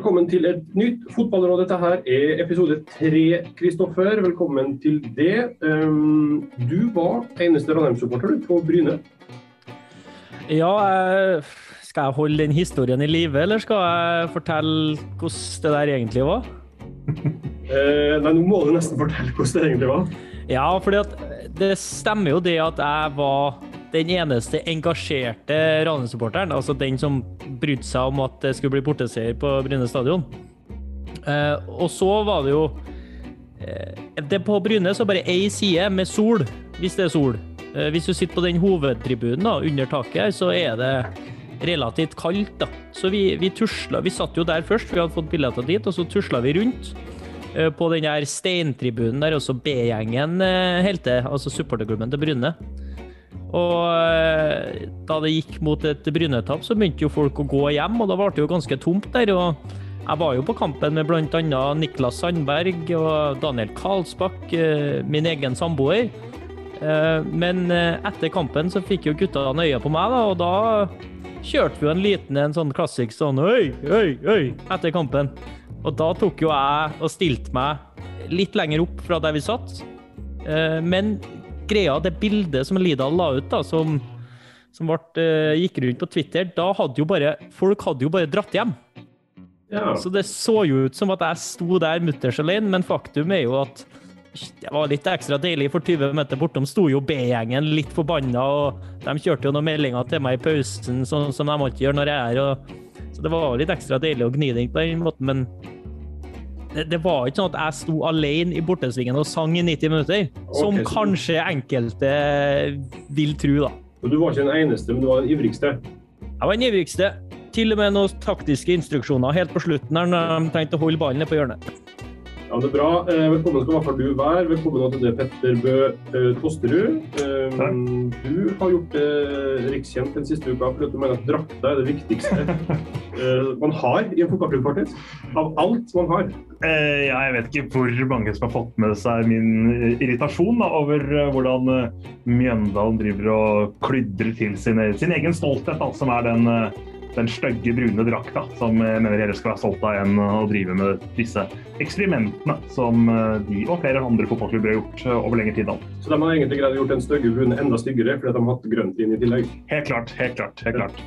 velkommen til et nytt fotballråd. Dette her er episode tre, Kristoffer. Velkommen til det. Um, du var eneste Ranheim-supporter på Bryne. Ja, skal jeg holde den historien i live, eller skal jeg fortelle hvordan det der egentlig var? uh, nei, nå må du nesten fortelle hvordan det egentlig var. Ja, for det stemmer jo det at jeg var den eneste engasjerte Ranheim-supporteren, altså den som brydde seg om at det skulle bli borteseier på Bryne stadion. Eh, og så var det jo eh, det På Bryne så bare ei side med sol, hvis det er sol. Eh, hvis du sitter på den hovedtribunen da, under taket her, så er det relativt kaldt. da. Så vi, vi tusla Vi satt jo der først, vi hadde fått billetter dit, og så tusla vi rundt eh, på den der steintribunen der også B-gjengen holdt til, altså supporterklubben til Bryne. Og eh, da det gikk mot et Bryne-tap, så begynte jo folk å gå hjem, og da ble det jo ganske tomt der. og jeg var jo på kampen med bl.a. Niklas Sandberg og Daniel Karlsbakk, eh, min egen samboer. Eh, men etter kampen så fikk jo guttene øye på meg, da, og da kjørte vi jo en liten en sånn klassisk sånn øy, øy, øy etter kampen. Og da tok jo jeg og stilte meg litt lenger opp fra der vi satt. Men greia, det bildet som Lidal la ut, da, som, som ble, uh, gikk rundt på Twitter, da hadde jo bare folk hadde jo bare dratt hjem. Ja. Så det så jo ut som at jeg sto der mutters alene, men faktum er jo at det var litt ekstra deilig, for 20 meter bortom sto jo B-gjengen litt forbanna, og de kjørte jo noen meldinger til meg i pausen, sånn som de alltid gjør når jeg er her. så det var litt ekstra deilig å gni den på den måten, men det, det, var ikke sånn at jeg sto alene i bortesvingen og sang i 90 minutter, okay, som kanskje enkelte vil tro, da. Og du var ikke den eneste, men du var den ivrigste? Jeg var den ivrigste. Til og med noen taktiske instruksjoner helt på slutten når de tenkte å holde ballen nede på hjørnet. Ja, det er bra. Eh, velkommen skal i hvert fall du være. Velkommen til deg, Petter Bø eh, Tosterud. Takk. du har gjort det eh, rikskjent den siste uka fordi du mener at drakta er det viktigste man har i en fotballklubb, faktisk. Av alt man har. Eh, ja, jeg vet ikke hvor mange som har fått med seg min irritasjon da, over hvordan Mjøndalen driver og klydrer til sin, sin egen stolthet, da, som er den den stygge, brune drakta som jeg mener dere skal være solgt av igjen å drive med disse eksperimentene som eh, de og flere andre fotballklubber har gjort eh, over lengre tid. Så de har egentlig greid å gjort den stygge brune enda styggere fordi de har hatt grønt inn i tillegg? Helt klart. Helt klart. helt klart.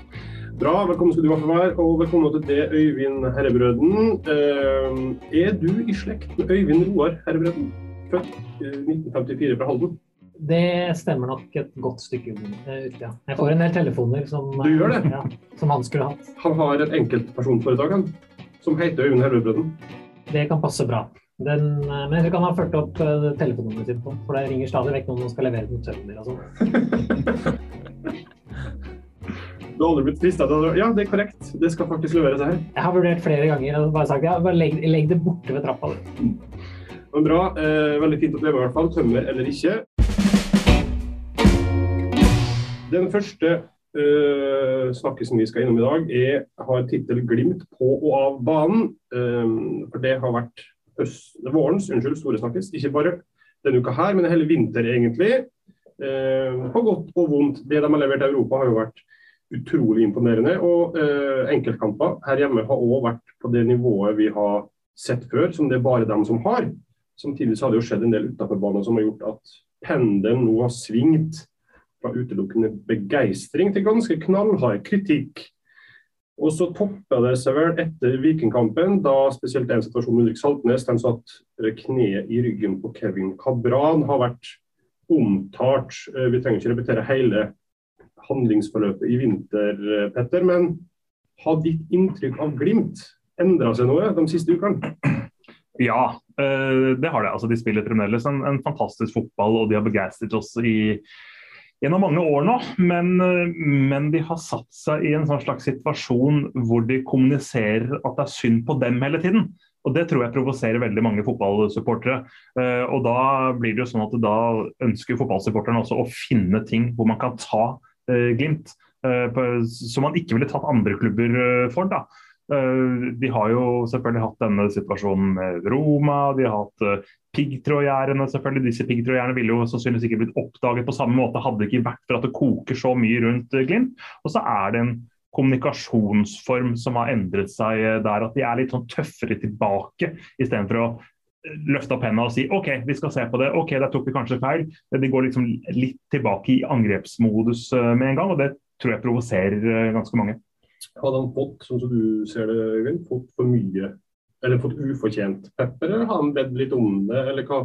Bra, velkommen skal du være, og velkommen til det, Øyvind Herrebrøden. Eh, er du i slekt med Øyvind Roar Herrebrøden, født 1954 fra Halden? Det stemmer nok et godt stykke ut, ja. Jeg får en del telefoner som, du gjør det? Ja, som han skulle hatt. Han har et enkeltpersonforetak han, som heter Øyvind Helvebrøden? Det kan passe bra. Den, eh, men jeg kan ha ført opp uh, telefonnummeret sitt på, for det ringer stadig vekk noen som skal levere noen tømmer og sånn. Du har aldri blitt frista til å Ja, det er korrekt. Det skal faktisk leveres her. Jeg har vurdert flere ganger og bare sagt ja, bare legg, legg det borte ved trappa. du. Men bra. Eh, veldig fint at du er i hvert fall. Tømmer eller ikke. Den første uh, snakkisen vi skal innom i dag, er, har tittel 'Glimt på og av banen'. Um, for Det har vært øst, vårens unnskyld, store snakkes. Ikke bare denne uka her, men hele vinter, egentlig. Uh, på godt og vondt. Det de har levert i Europa, har jo vært utrolig imponerende. Og uh, enkeltkamper her hjemme har òg vært på det nivået vi har sett før, som det er bare dem som har. Samtidig så har det jo skjedd en del utenfor banen som har gjort at pendelen nå har svingt fra utelukkende begeistring til ganske knallhard kritikk. Og så toppa det seg vel etter Vikingkampen, da spesielt en situasjon med Ulrik Saltnes, den satt kneet i ryggen på Kevin Cabran, har vært omtalt. Eh, vi trenger ikke repetere hele handlingsforløpet i vinter, eh, Petter, men har ditt inntrykk av Glimt endra seg noe de siste ukene? Ja, eh, det har det. Altså, de spiller fremdeles en, en fantastisk fotball, og de har begeistret oss i gjennom mange år nå, men, men, de har satt seg i en sånn slags situasjon hvor de kommuniserer at det er synd på dem hele tiden. Og Det tror jeg provoserer veldig mange fotballsupportere. Uh, og Da blir det jo sånn at da ønsker fotballsupporterne også å finne ting hvor man kan ta uh, Glimt. Som man ikke ville tatt andre klubber for. da. De har jo selvfølgelig hatt denne situasjonen med Roma, de har hatt piggtrådgjerdene, selvfølgelig. Disse piggtrådgjerdene ville jo sannsynligvis ikke blitt oppdaget på samme måte hadde det ikke vært for at det koker så mye rundt eh, Glimt. Og så er det en kommunikasjonsform som har endret seg der. At de er litt sånn tøffere tilbake, istedenfor å løfte opp hendene og si OK, vi skal se på det. OK, der tok vi kanskje feil. De går liksom litt tilbake i angrepsmodus med en gang, og det tror jeg provoserer ganske mange. Hadde han fått, sånn som du ser det, Øyvind, fått for mye, eller fått ufortjent pepper, eller har han bedt litt om det, eller hva?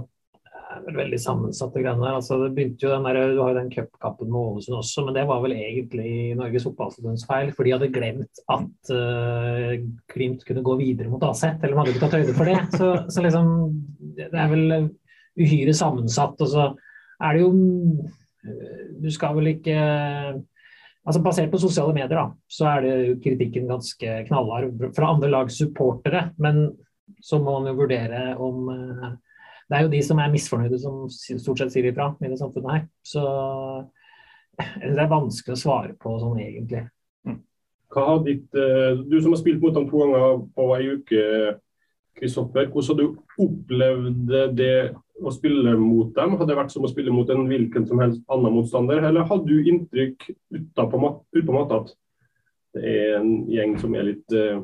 Det er veldig sammensatte greiene. Altså, det begynte jo den der, Du har jo den cupkampen med Ålesund også, men det var vel egentlig Norges Fotballforbunds feil. For de hadde glemt at uh, Glimt kunne gå videre mot AZ, eller de hadde ikke tatt høyde for det. Så, så, liksom, det er vel uhyre sammensatt. Og så er det jo Du skal vel ikke altså Basert på sosiale medier da, så er det jo kritikken ganske knallhard fra andre lags supportere. Men så må man jo vurdere om uh, det er jo de som er misfornøyde som stort sett sier ifra i det samfunnet her. Så det er vanskelig å svare på sånn egentlig. Mm. Hva har ditt, eh, Du som har spilt mot dem to ganger på ei uke, Kristoffer. Hvordan har du opplevd det å spille mot dem? hadde det vært som å spille mot en hvilken som helst annen motstander? Eller hadde du inntrykk utpå matta at det er en gjeng som er litt eh,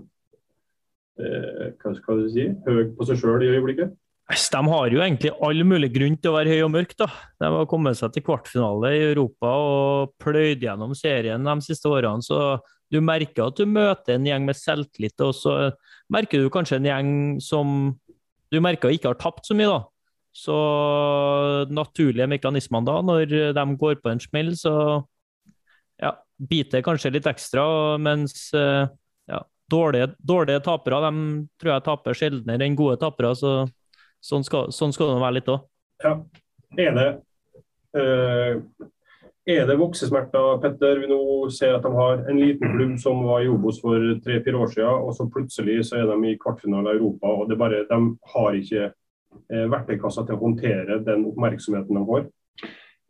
eh hva skal du si, høy på seg sjøl i øyeblikket? De har jo egentlig all mulig grunn til å være høy og mørk. da. De har kommet seg til kvartfinale i Europa og pløyd gjennom serien de siste årene. Så du merker at du møter en gjeng med selvtillit, og så merker du kanskje en gjeng som du merker ikke har tapt så mye. da. Så naturlige mekanismene da, når de går på en smell, så ja, biter kanskje litt ekstra. Mens ja, dårlige, dårlige tapere de tror jeg taper sjeldnere enn gode tapere. så Sånn skal, sånn skal det være litt òg. Ja. Er det, uh, er det voksesmerter, Petter? Vi nå ser at de har en liten klubb som var i Obos for tre-fire år siden, og så plutselig så er de i kvartfinale i Europa. og det bare, De har ikke verktøykassa til å håndtere den oppmerksomheten de har.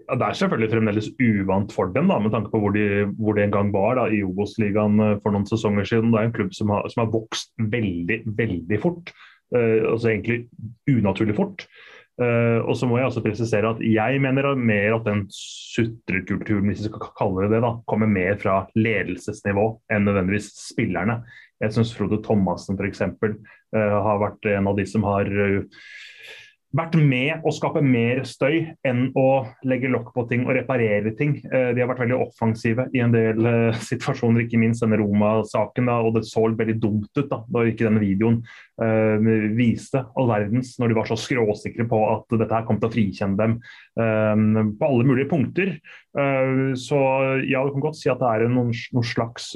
Ja, Det er selvfølgelig fremdeles uvant for dem, da, med tanke på hvor de, hvor de en gang var da, i Obos-ligaen eh, for noen sesonger siden. Det er en klubb som har, som har vokst veldig, veldig fort. Eh, altså egentlig unaturlig fort. Uh, og så må jeg også presisere at jeg mener mer at den sutrekulturen hvis vi skal kalle det det da, kommer mer fra ledelsesnivå enn nødvendigvis spillerne. Jeg syns Frode Thomassen f.eks. Uh, har vært en av de som har uh, vært med å skape mer støy enn å legge lokk på ting og reparere ting. Eh, de har vært veldig offensive i en del eh, situasjoner, ikke minst denne Roma-saken. og Det så veldig dumt ut da, da ikke denne videoen uh, viste all verdens, når de var så skråsikre på at dette her kom til å frikjenne dem uh, på alle mulige punkter. Uh, så ja, du kan godt si at det er noen, noen slags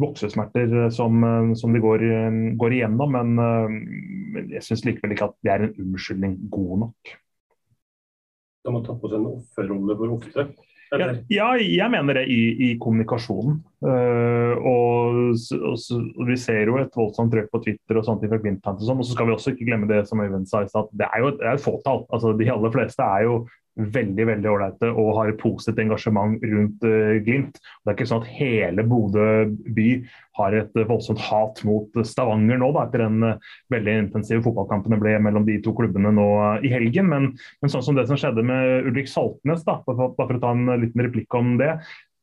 voksesmerter eh, som, eh, som de går, eh, går, igjennom. Men jeg syns likevel ikke at det er en unnskyldning god nok. De har tatt på seg en offerrolle for ofte? Ja, ja, jeg mener det i, i kommunikasjonen. Uh, og, og, og, Vi ser jo et voldsomt trøkk på Twitter og sånt fra Glimt-fans. Og, sånn, og så skal vi også ikke glemme det som Øyvind sa i stad, det er jo et, et fåtall. Altså, de aller fleste er jo veldig veldig ålreite og har positivt engasjement rundt uh, Glimt. Det er ikke sånn at hele Bodø by har et uh, voldsomt hat mot Stavanger nå, da, etter den uh, veldig intensive fotballkampen det ble mellom de to klubbene nå i helgen. Men, men, sånn som det som skjedde med Ulrik Saltnes, da, bare for å ta en liten replikk om det.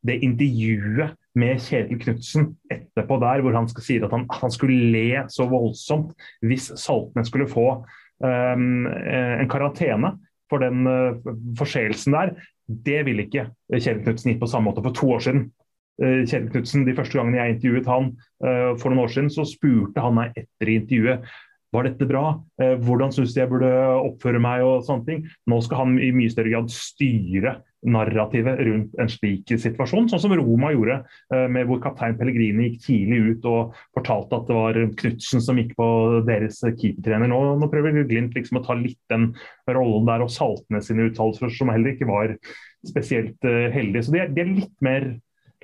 Det intervjuet med Kjetil Knutsen etterpå der, hvor han sier at han, han, skulle le så voldsomt hvis Saltnes skulle få um, en karantene for den uh, forseelsen der. Det ville ikke Kjell Knutsen gitt på samme måte for to år siden. Uh, Kjell Knutsen, De første gangene jeg intervjuet han uh, for noen år siden, så spurte han meg etter intervjuet var dette bra? Hvordan syns de jeg burde oppføre meg? og sånne ting. Nå skal han i mye større grad styre narrativet rundt en slik situasjon, sånn som Roma gjorde, eh, med hvor kaptein Pellegrini gikk tidlig ut og fortalte at det var Knutsen som gikk på deres keepertrener. Nå, nå prøver Glimt liksom å ta litt den rollen der og Saltnes sine uttalelser, som heller ikke var spesielt uh, heldige. Så de er, de er litt, mer,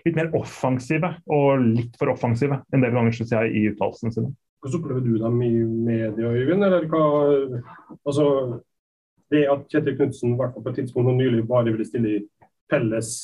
litt, mer, offensive, og litt for offensive en del ganger, syns jeg, i uttalelsene sine. Hvordan opplever du dem i media, Øyvind? Eller hva, altså, det at Kjetil Knutsen på et tidspunkt nylig bare ville stille i felles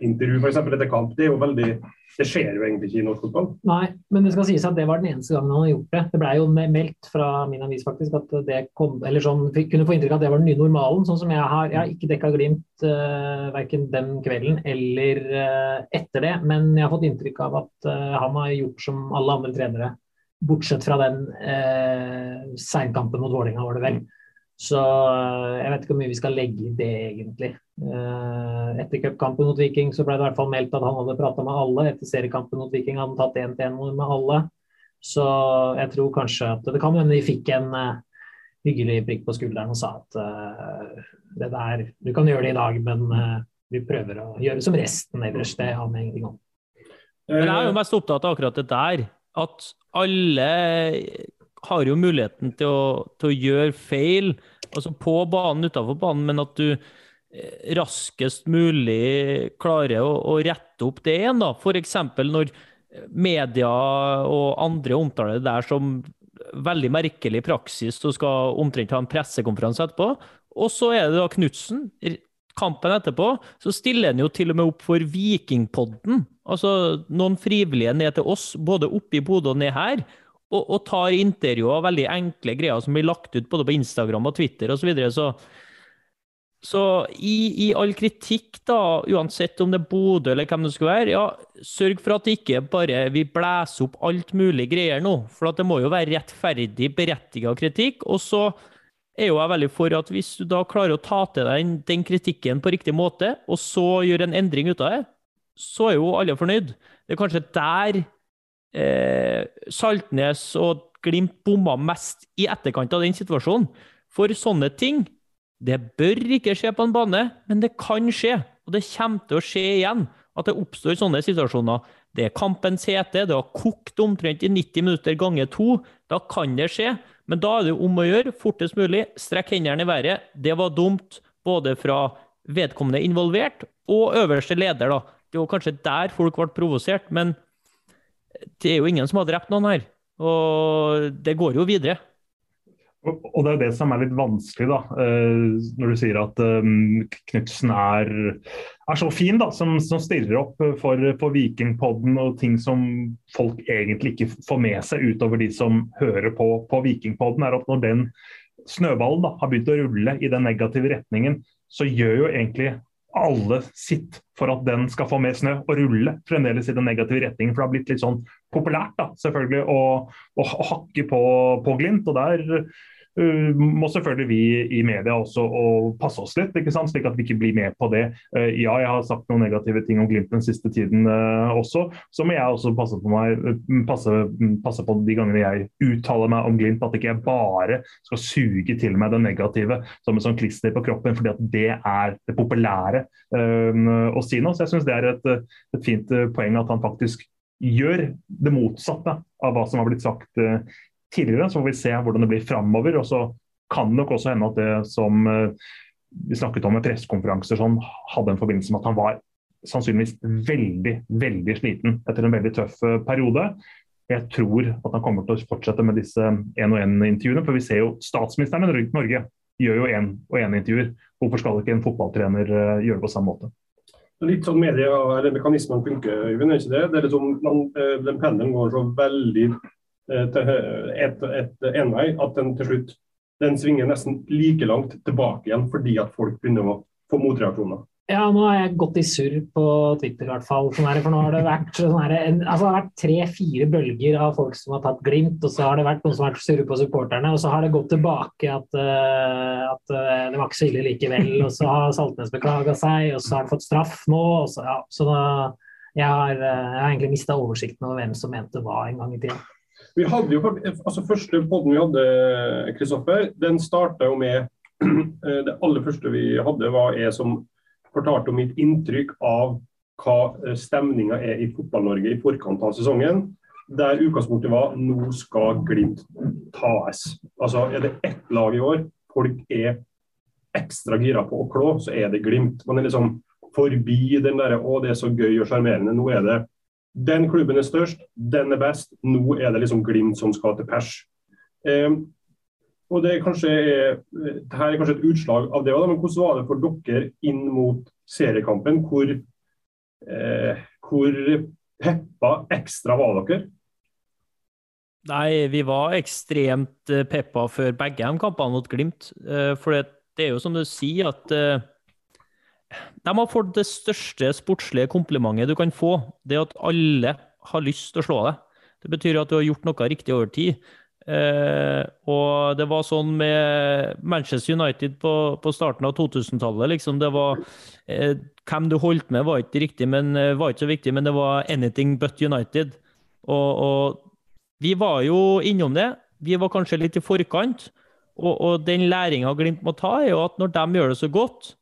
intervju f.eks. etter kamp. Det er jo veldig det skjer jo egentlig ikke i norsk fotball. Nei, men det skal sies at det var den eneste gangen han har gjort det. Det blei jo meldt fra min avis faktisk at det kom Eller sånn, kunne få inntrykk av at det var den nye normalen. Sånn som jeg har Jeg har ikke dekka Glimt uh, verken den kvelden eller uh, etter det, men jeg har fått inntrykk av at uh, han har gjort som alle andre trenere. Bortsett fra den uh, seinkampen mot Vålerenga, var det vel. Så jeg vet ikke hvor mye vi skal legge i det, egentlig. Eh, etter cupkampen mot Viking så ble det i hvert fall meldt at han hadde prata med alle. Etter seriekampen mot Viking hadde han tatt én til én med alle. Så jeg tror kanskje at det kan hende de fikk en uh, hyggelig prikk på skulderen og sa at det der, du kan gjøre det i dag, men vi prøver å gjøre som resten ellers. Det har vi ingenting om. Men jeg er jo mest opptatt av akkurat det der. At alle har jo muligheten til å, til å gjøre feil, altså på banen, utenfor banen, men at du Eh, raskest mulig klarer å, å rette opp det igjen. da. F.eks. når media og andre omtaler det der som veldig merkelig praksis du skal omtrent ha en pressekonferanse etterpå. Og så er det da Knutsen. Kampen etterpå så stiller han jo til og med opp for Vikingpodden. Altså noen frivillige ned til oss, både oppe i Bodø og ned her. Og, og tar intervjuer, veldig enkle greier som blir lagt ut både på Instagram og Twitter osv. Så, videre, så så i, i, all kritikk, da, uansett om det er Bodø eller hvem det skal være, ja, sørg for at det ikke bare vi blæser opp alt mulig greier nå. For det må jo være rettferdig, berettiga kritikk. Og så er jo jeg veldig for at hvis du da klarer å ta til deg den, den kritikken på riktig måte, og så gjør en endring ut av det, så er jo alle fornøyd. Det er kanskje der eh, Saltnes og Glimt bomma mest i etterkant av den situasjonen. For sånne ting det bør ikke skje på en bane, men det kan skje. Og det kommer til å skje igjen at det oppstår sånne situasjoner. Det er kampens hete, det har kokt omtrent i 90 minutter ganger to. Da kan det skje. Men da er det om å gjøre fortest mulig. Strekk hendene i været. Det var dumt både fra vedkommende involvert og øverste leder. da. Det var kanskje der folk ble provosert, men det er jo ingen som har drept noen her. Og det går jo videre. Og det er det som er litt vanskelig, da, eh, når du sier at um, Knutsen er, er, så fin, da, som, som stiller opp for, for Vikingpodden og ting som folk egentlig ikke får med seg utover de som hører på, på Vikingpodden, er at når den snøballen da, har begynt å rulle i den negative retningen, så gjør jo egentlig alle sitt for at den skal få mer snø og rulle fremdeles i den negative retningen. For det har blitt litt sånn populært da, selvfølgelig å, å, hakke på, på Glimt. og der må selvfølgelig vi i media også passe oss litt, ikke sant? slik at vi ikke blir med på det. Uh, ja, jeg har sagt noen negative ting om Glimt den siste tiden uh, også. Så må jeg også passe på, meg, passe, passe på de gangene jeg uttaler meg om Glimt, at ikke jeg bare skal suge til meg det negative som en sånn klister på kroppen, fordi at det er det populære å si nå. Så jeg syns det er et, et fint poeng at han faktisk gjør det motsatte av hva som har blitt sagt tidligere. Så får vi se hvordan det blir framover. Og så kan det nok også hende at det som eh, vi snakket om med pressekonferanser, sånn, hadde en forbindelse med at han var sannsynligvis veldig, veldig sliten etter en veldig tøff eh, periode. Jeg tror at han kommer til å fortsette med disse én-og-én-intervjuene. For vi ser jo statsministeren rundt Norge gjør jo én-og-én-intervjuer. Hvorfor skal ikke en fotballtrener eh, gjøre det på samme måte? Litt sånn media eller mekanismene funker, Øyvind, er ikke det? det er liksom, den pendelen går så veldig til et, et envei, at den til slutt den svinger nesten like langt tilbake igjen fordi at folk begynner å få motreaksjoner. Ja, nå har jeg gått i surr på Twitter i hvert fall. Sånn for nå har det vært, sånn altså vært tre-fire bølger av folk som har tatt Glimt, og så har det vært noen som har vært surre på supporterne, og så har det gått tilbake at, uh, at uh, det var ikke så ille likevel. Og så har Saltnes beklaga seg, og så har han fått straff nå. Og så, ja, så da, jeg, har, jeg har egentlig mista oversikten over hvem som mente hva en gang i tida. Vi hadde jo, altså Første podden vi hadde, Kristoffer, den starta jo med eh, Det aller første vi hadde, var jeg som fortalte om mitt inntrykk av hva eh, stemninga er i Fotball-Norge i forkant av sesongen. Der utgangspunktet var nå skal Glimt tas. Altså Er det ett lag i år folk er ekstra gira på å klå, så er det Glimt. Man er liksom forbi den derre 'å, det er så gøy og sjarmerende'. Nå er det den klubben er størst, den er best. Nå er det liksom Glimt som skal til pers. Eh, og det er kanskje, Dette er kanskje et utslag av det òg, men hvordan var det for dere inn mot seriekampen, hvor Eh, hvor peppa ekstra var dere? Nei, vi var ekstremt eh, peppa før begge de kampene mot Glimt. Eh, for det, er jo som du sier, at eh, de har fått det største sportslige komplimentet du kan få. Det at alle har lyst til å slå deg. Det betyr at du har gjort noe riktig over tid. Eh, og det var sånn med Manchester United på, på starten av 2000-tallet. Liksom det var eh, Hvem du holdt med, var ikke riktig, men var ikke så viktig, men det var anything but United. Og, og vi var jo innom det. Vi var kanskje litt i forkant. Og, og den læringa Glimt må ta, er jo at når de gjør det så godt,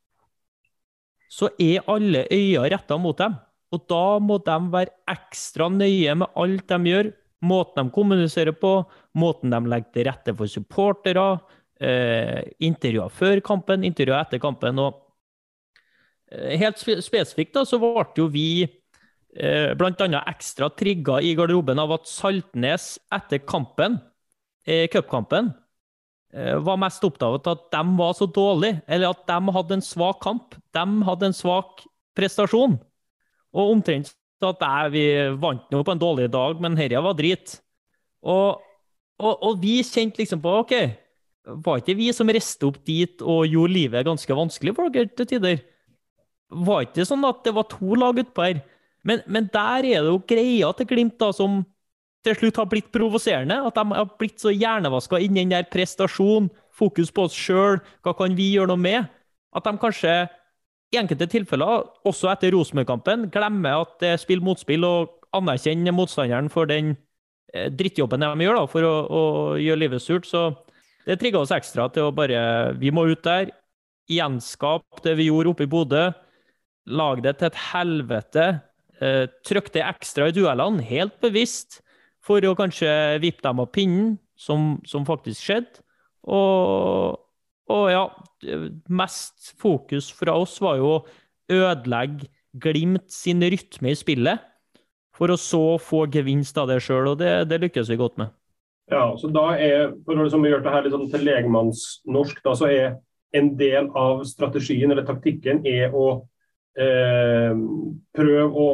så er alle øyne retta mot dem. Og da må de være ekstra nøye med alt de gjør. Måten de kommuniserer på, måten de legger til rette for supportere, eh, intervjuer før kampen, intervjuer etter kampen. og eh, Helt spesifikt da, så ble jo vi Eh, bl.a. ekstra trigga i garderoben av at Saltnes etter kampen, eh, cupkampen, var mest opptatt av at de var så dårlige, eller at de hadde en svak kamp. De hadde en svak prestasjon. Og omtrent at jeg, vi vant nå på en dårlig dag, men herja var drit. Og, og, og, vi kjente liksom på OK, var ikke vi som reiste opp dit og gjorde livet ganske vanskelig for dere til tider? Var ikke sånn at det var to lag utpå her? Men, men, der er det jo greia til Glimt da, som til slutt har blitt provoserende. At de har blitt så hjernevaska inn i den der prestasjon, fokus på oss sjøl, hva kan vi gjøre noe med? At de kanskje i enkelte tilfeller, også etter Rosenborg-kampen, glemmer at det er spill mot spill, og anerkjenner motstanderen for den eh, drittjobben de gjør da, for å, å gjøre livet surt. Så det trigga oss ekstra til å bare Vi må ut der, gjenskape det vi gjorde oppe i Bodø. Lage det til et helvete eh, det ekstra i duellene, helt bevisst, for å kanskje vippe dem av pinnen, som, som faktisk skjedde. Og, og, ja, mest fokus fra oss var jo å ødelegge Glimt sin rytme i spillet, for å så få gevinst av det sjøl, og det, det, lykkes vi godt med. Ja, så da er, For å liksom gjøre det her litt sånn til legmannsnorsk, da, så er en del av strategien eller taktikken er å eh, prøve å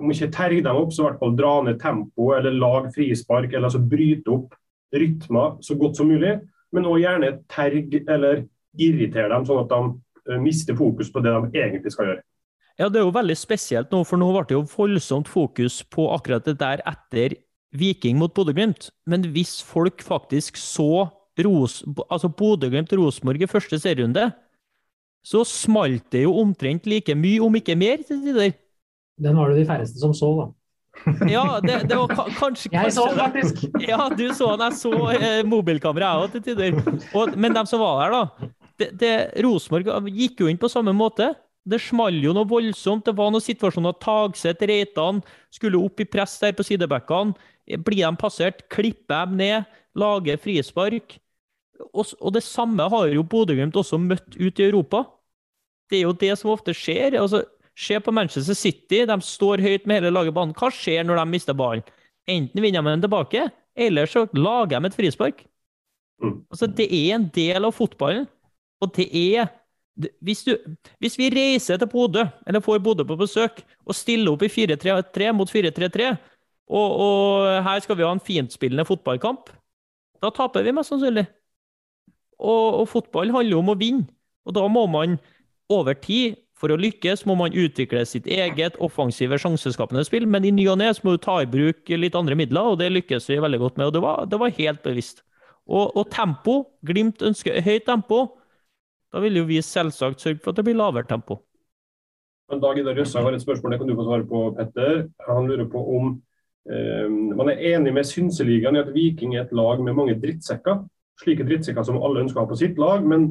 om ikke terge dem opp, så i hvert fall dra ned tempoet eller lage frispark. eller altså Bryte opp rytmer så godt som mulig. Men òg gjerne terg eller irritere dem, sånn at de eh, mister fokus på det de egentlig skal gjøre. Ja, Det er jo veldig spesielt nå, for nå ble det jo voldsomt fokus på akkurat det der etter Viking mot Bodø-Glimt. Men hvis folk faktisk så Ros, altså Bodø-Glimt-Rosenborg i første serierunde, så smalt det jo omtrent like mye, om ikke mer, til tider. Den var det de færreste som så, da. Ja, det, det var kanskje, Jeg så den faktisk! Ja, du så den. Jeg så eh, mobilkamera, jeg òg, til tider. Og, men dem som var der, da. Det, det, Rosenborg gikk jo inn på samme måte. Det small jo noe voldsomt. Det var noen situasjoner. Tagset, Reitan skulle opp i press der på sidebackene. Blir de passert, klipper dem ned, lager frispark. Og, og det samme har jo Bodø-Glimt også møtt ut i Europa. Det er jo det som ofte skjer. altså Se på Manchester City, de står høyt med hele laget banen. Hva skjer når de mister ballen? Enten vinner de den tilbake, eller så lager de et frispark. Mm. Altså, det er en del av fotballen, og det er hvis, du, hvis vi reiser til Bodø, eller får Bodø på besøk, og stiller opp i 4-3-3 mot 4-3-3, og, og, her skal vi ha en fiendtspillende fotballkamp, da taper vi mest sannsynlig. Og, og fotball handler jo om å vinne, og da må man over tid for å lykkes må man utvikle sitt eget offensive, sjanseskapende spill, men i ny og ne må du ta i bruk litt andre midler, og det lykkes vi veldig godt med. og Det var, det var helt bevisst. Og, og, tempo. Glimt ønsker høyt tempo. Da vil jo vi selvsagt sørge for at det blir lavere tempo. Men Dag Idar Røssa har et spørsmål det kan du få svare på, Petter. Han lurer på om eh, man er enig med Synseligaen i at Viking er et lag med mange drittsekker. Slike drittsekker som alle ønsker å ha på sitt lag, men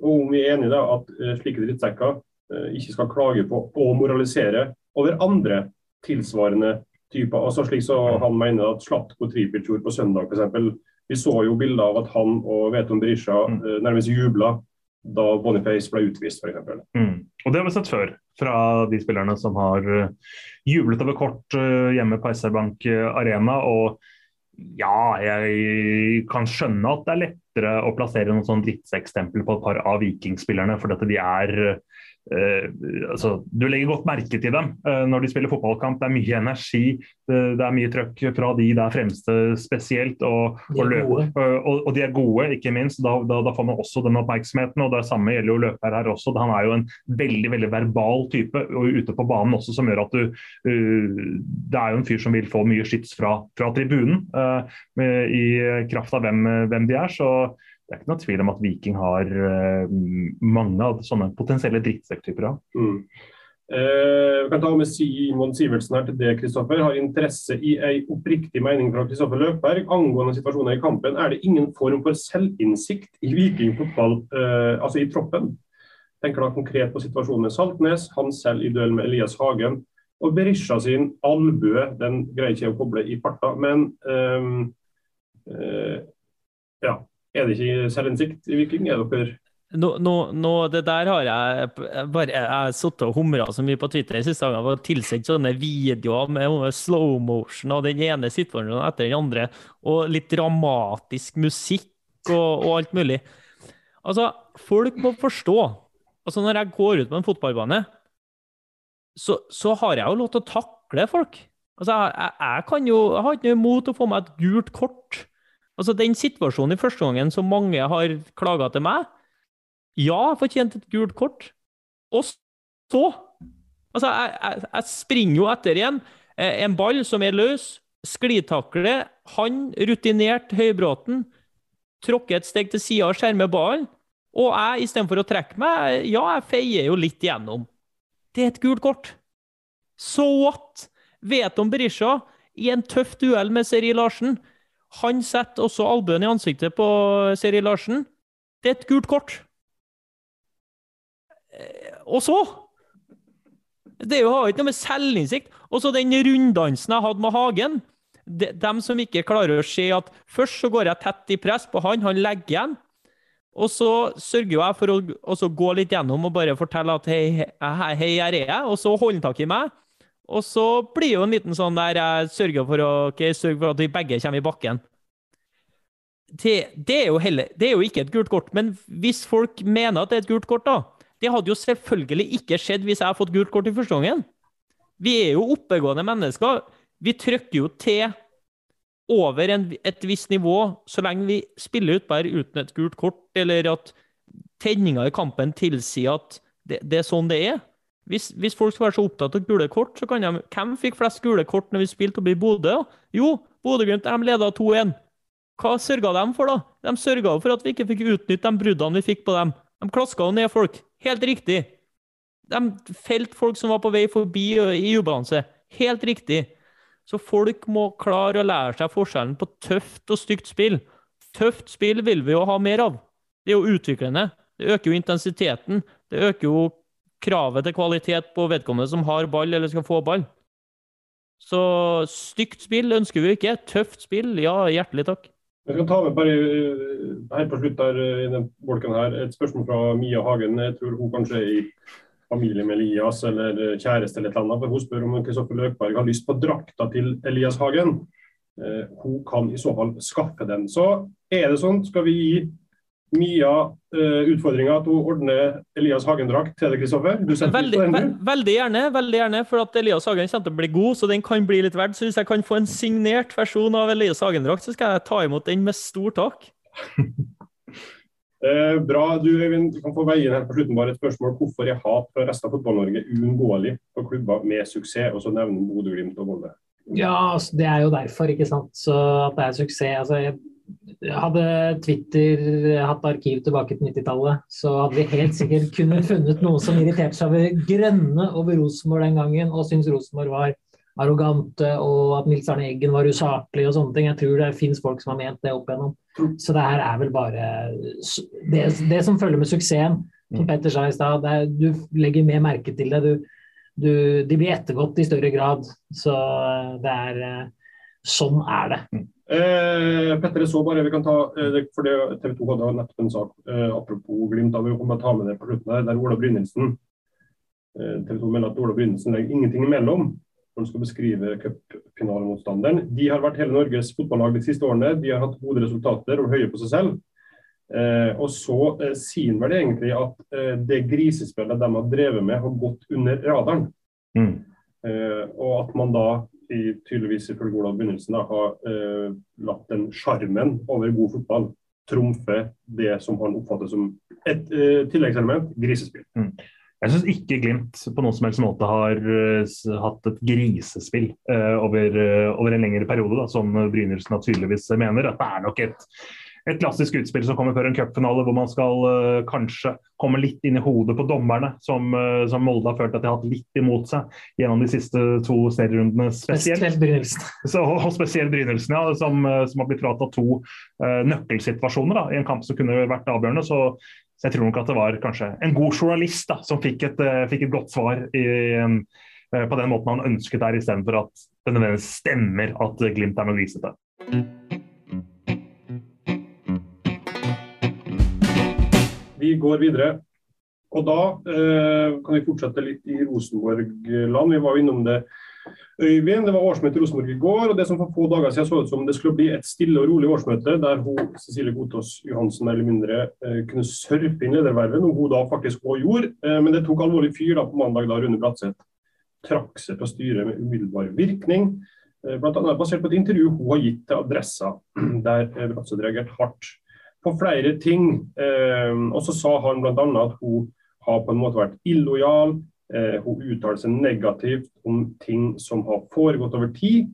og om vi er enige da, at eh, slike drittsekker eh, ikke skal klage på og moralisere over andre tilsvarende typer. Altså slik så Han mener at Slatko Tripic på søndag f.eks. Vi så jo bilder av at han og Veton Berisha mm. nærmest jubla da Boniface ble utvist, f.eks. Mm. Og det har vi sett før fra de spillerne som har jublet over kort hjemme på SR Bank Arena. og ja, jeg kan skjønne at det er lett lettere å plassere noen sånn drittsekkstempel på et par av vikingspillerne, fordi at de er altså, du legger godt merke til dem uh, når de spiller fotballkamp. Det er mye energi, det, er mye trøkk fra de der fremste spesielt. Og, og, uh, og, og de er gode, ikke minst. Da, da, da, får man også den oppmerksomheten. og Det samme gjelder jo løper her også. Han er jo en veldig veldig verbal type og ute på banen også, som gjør at du Det er jo en fyr som vil få mye skyts fra, fra tribunen i kraft av hvem, hvem de er. så det er ikke noe tvil om at Viking har uh, mange av sånne potensielle drittsekktyper. Mm. Eh, vi kan ta med Simon Sivertsen her til det, Kristoffer. Har interesse i ei oppriktig mening fra Kristoffer Løpberg. angående situasjonen i kampen. Er det ingen form for selvinnsikt i Viking fotball, eh, altså i troppen? Tenker da konkret på situasjonen med Saltnes, han selv i duell med Elias Hagen. Og Berisha sin albue, den greier ikke å koble i farta, men um, uh, ja. Er det ikke selvinnsikt i Viking? Er dere nå, nå, nå, det der har jeg bare Jeg har sittet og humra så mye på Twitter de siste dagene og tilsendt sånne videoer med slow motion og den ene situasjonen etter den andre, og litt dramatisk musikk og, og alt mulig. Altså, folk må forstå altså Når jeg går ut på en fotballbane, så, så har jeg jo lov til å takle folk. Altså, jeg, jeg, kan jo, jeg har ikke noe imot å få meg et gult kort. Altså, Den situasjonen i første gangen som mange har klaga til meg Ja, jeg fortjente et gult kort. Og så Altså, jeg, jeg, jeg, springer jo etter igjen. Eh, en ball som er løs, sklitakle. Han, rutinert Høybråten, tråkker et steg til sida og skjermer ballen. Og jeg, istedenfor å trekke meg, ja, jeg feier jo litt igjennom. Det er et gult kort. So what? Vet om Berisha i en tøff duell med Seri Larsen han setter også albuen i ansiktet på Seri Larsen. Det er et gult kort. Eh, og så Det har ikke noe med selvinnsikt Og så den runddansen jeg hadde med Hagen. De, dem som ikke klarer å se at først så går jeg tett i press på han, han legger igjen. Og så sørger jeg for å gå litt gjennom og bare fortelle at hei, hei her er jeg. Og så holder han tak i meg. Og så blir jo en liten sånn der jeg sørger for å okay, sørger for at vi begge kommer i bakken. Det, det, er heller, det, er jo ikke et gult kort, men hvis folk mener at det er et gult kort, da Det hadde jo selvfølgelig ikke skjedd hvis jeg hadde fått gult kort i første gangen. Vi er jo oppegående mennesker. Vi trykker jo til over en, et visst nivå så lenge vi spiller ut bare uten et gult kort, eller at tenninga i kampen tilsier at det, det er sånn det er. Hvis, hvis, folk skal være så opptatt av gule kort, så kan de Hvem fikk flest gule kort når vi spilte oppe i Bodø? Jo, Bodø-Glimt leda 2-1. Hva sørga de for, da? De sørga for at vi ikke fikk utnytte de bruddene vi fikk på dem. De klaska jo ned folk. Helt riktig. De felte folk som var på vei forbi i ubalanse. Helt riktig. Så folk må klare å lære seg forskjellen på tøft og stygt spill. Tøft spill vil vi jo ha mer av. Det er jo utviklende. Det øker jo intensiteten. Det øker jo kravet til kvalitet på vedkommende som har ball eller skal få ball. Så stygt spill ønsker vi ikke. Tøft spill, ja, hjertelig takk. Jeg skal ta med bare her på slutt der, eh, i den bolken her, et spørsmål fra Mia Hagen. Jeg tror hun kanskje er i familie med Elias eller kjæreste eller et eller annet. Hun spør om Kristoffer Løkberg har lyst på drakta til Elias Hagen. Eh, hun kan i så fall skaffe den. Så er det sånn, skal vi gi mye av uh, utfordringa til å ordne Elias Hagen-drakt til deg, Kristoffer? Veldig, ve veldig, gjerne, veldig gjerne, for at Elias Hagen kommer til å bli god, så den kan bli litt verdt. Så hvis jeg kan få en signert versjon av Elias Hagen-drakt, så skal jeg ta imot den med stor takk. eh, bra. Du Øyvind, du kan få veien her på slutten bare et spørsmål. Hvorfor er hat fra resten av Fotball-Norge uunngåelig for klubber med suksess, og så nevner Bodø-Glimt og Molde? Ja, altså, det er jo derfor, ikke sant. Så at det er suksess. Altså, jeg hadde Twitter hatt arkiv tilbake til 90-tallet, så hadde vi helt sikkert kunnet funnet noen som irriterte seg over grønne over Rosenborg den gangen, og syntes Rosenborg var arrogante og at Nils Arne Eggen var usaklig og sånne ting. Jeg tror det finnes folk som har ment det opp igjennom. Så det her er vel bare det, det som følger med suksessen, som Petter sa i stad. Du legger mer merke til det. Du, du, de blir ettergått i større grad. Så det er Sånn er det. Eh, Petter, så bare vi kan ta, eh, for det, TV 2 hadde nettopp en sak eh, apropos Glimt. da Vi kommer ta med det på slutten her, der Ola Brynildsen eh, TV 2 melder at Ola Brynildsen legger ingenting imellom når han skal beskrive cupfinalemotstanderen. De har vært hele Norges fotballag de siste årene. De har hatt gode resultater og høye på seg selv. Eh, og så eh, sier han vel egentlig at eh, det grisespillet de har drevet med, har gått under radaren. Mm. Eh, og at man da, i, tydeligvis ifølge Olav Begynnelsen, da, har eh, latt den sjarmen over god fotball trumfe det som han oppfatter som et eh, tilleggselement grisespill. Jeg syns ikke Glimt på noen som helst måte har uh, hatt et grisespill uh, over, uh, over en lengre periode, da, som Brynildsen tydeligvis mener. At det er nok et, et klassisk utspill som kommer før en cupfinale, hvor man skal uh, kanskje komme litt inn i hodet på dommerne, som, uh, som Molde har følt at de har hatt litt imot seg gjennom de siste to serierundene spesielt. Spesielt Brynildsen. Så, og spesielt Brynildsen, ja, som, eh, som har blitt fratatt to uh, nøkkelsituasjoner da, i en kamp som kunne vært avgjørende. Så, så jeg tror nok at det var kanskje en god journalist da, som fikk et, fikk et godt svar i, på den måten han ønsket der, istedenfor at det nødvendigvis stemmer at Glimt er noe grisete. Vi går videre. Og da eh, kan vi fortsette litt i Rosenborg-land. Vi var jo innom det, Øyvind. Det var årsmøte i Rosenborg i går. og det som For få dager siden så ut som det skulle bli et stille og rolig årsmøte, der hun, Cecilie Godtås Johansen eller mindre eh, kunne surfe inn ledervervet, noe hun da faktisk også gjorde. Eh, men det tok alvorlig fyr da på mandag da Rune Bratseth trakk seg fra styret med umiddelbar virkning. Eh, annet basert på et intervju hun har gitt til Adressa, der eh, Bratseth reagerte hardt på flere ting. Eh, og så sa han bl.a. at hun har på en måte vært illojal. Eh, hun uttaler seg negativt om ting som har foregått over tid.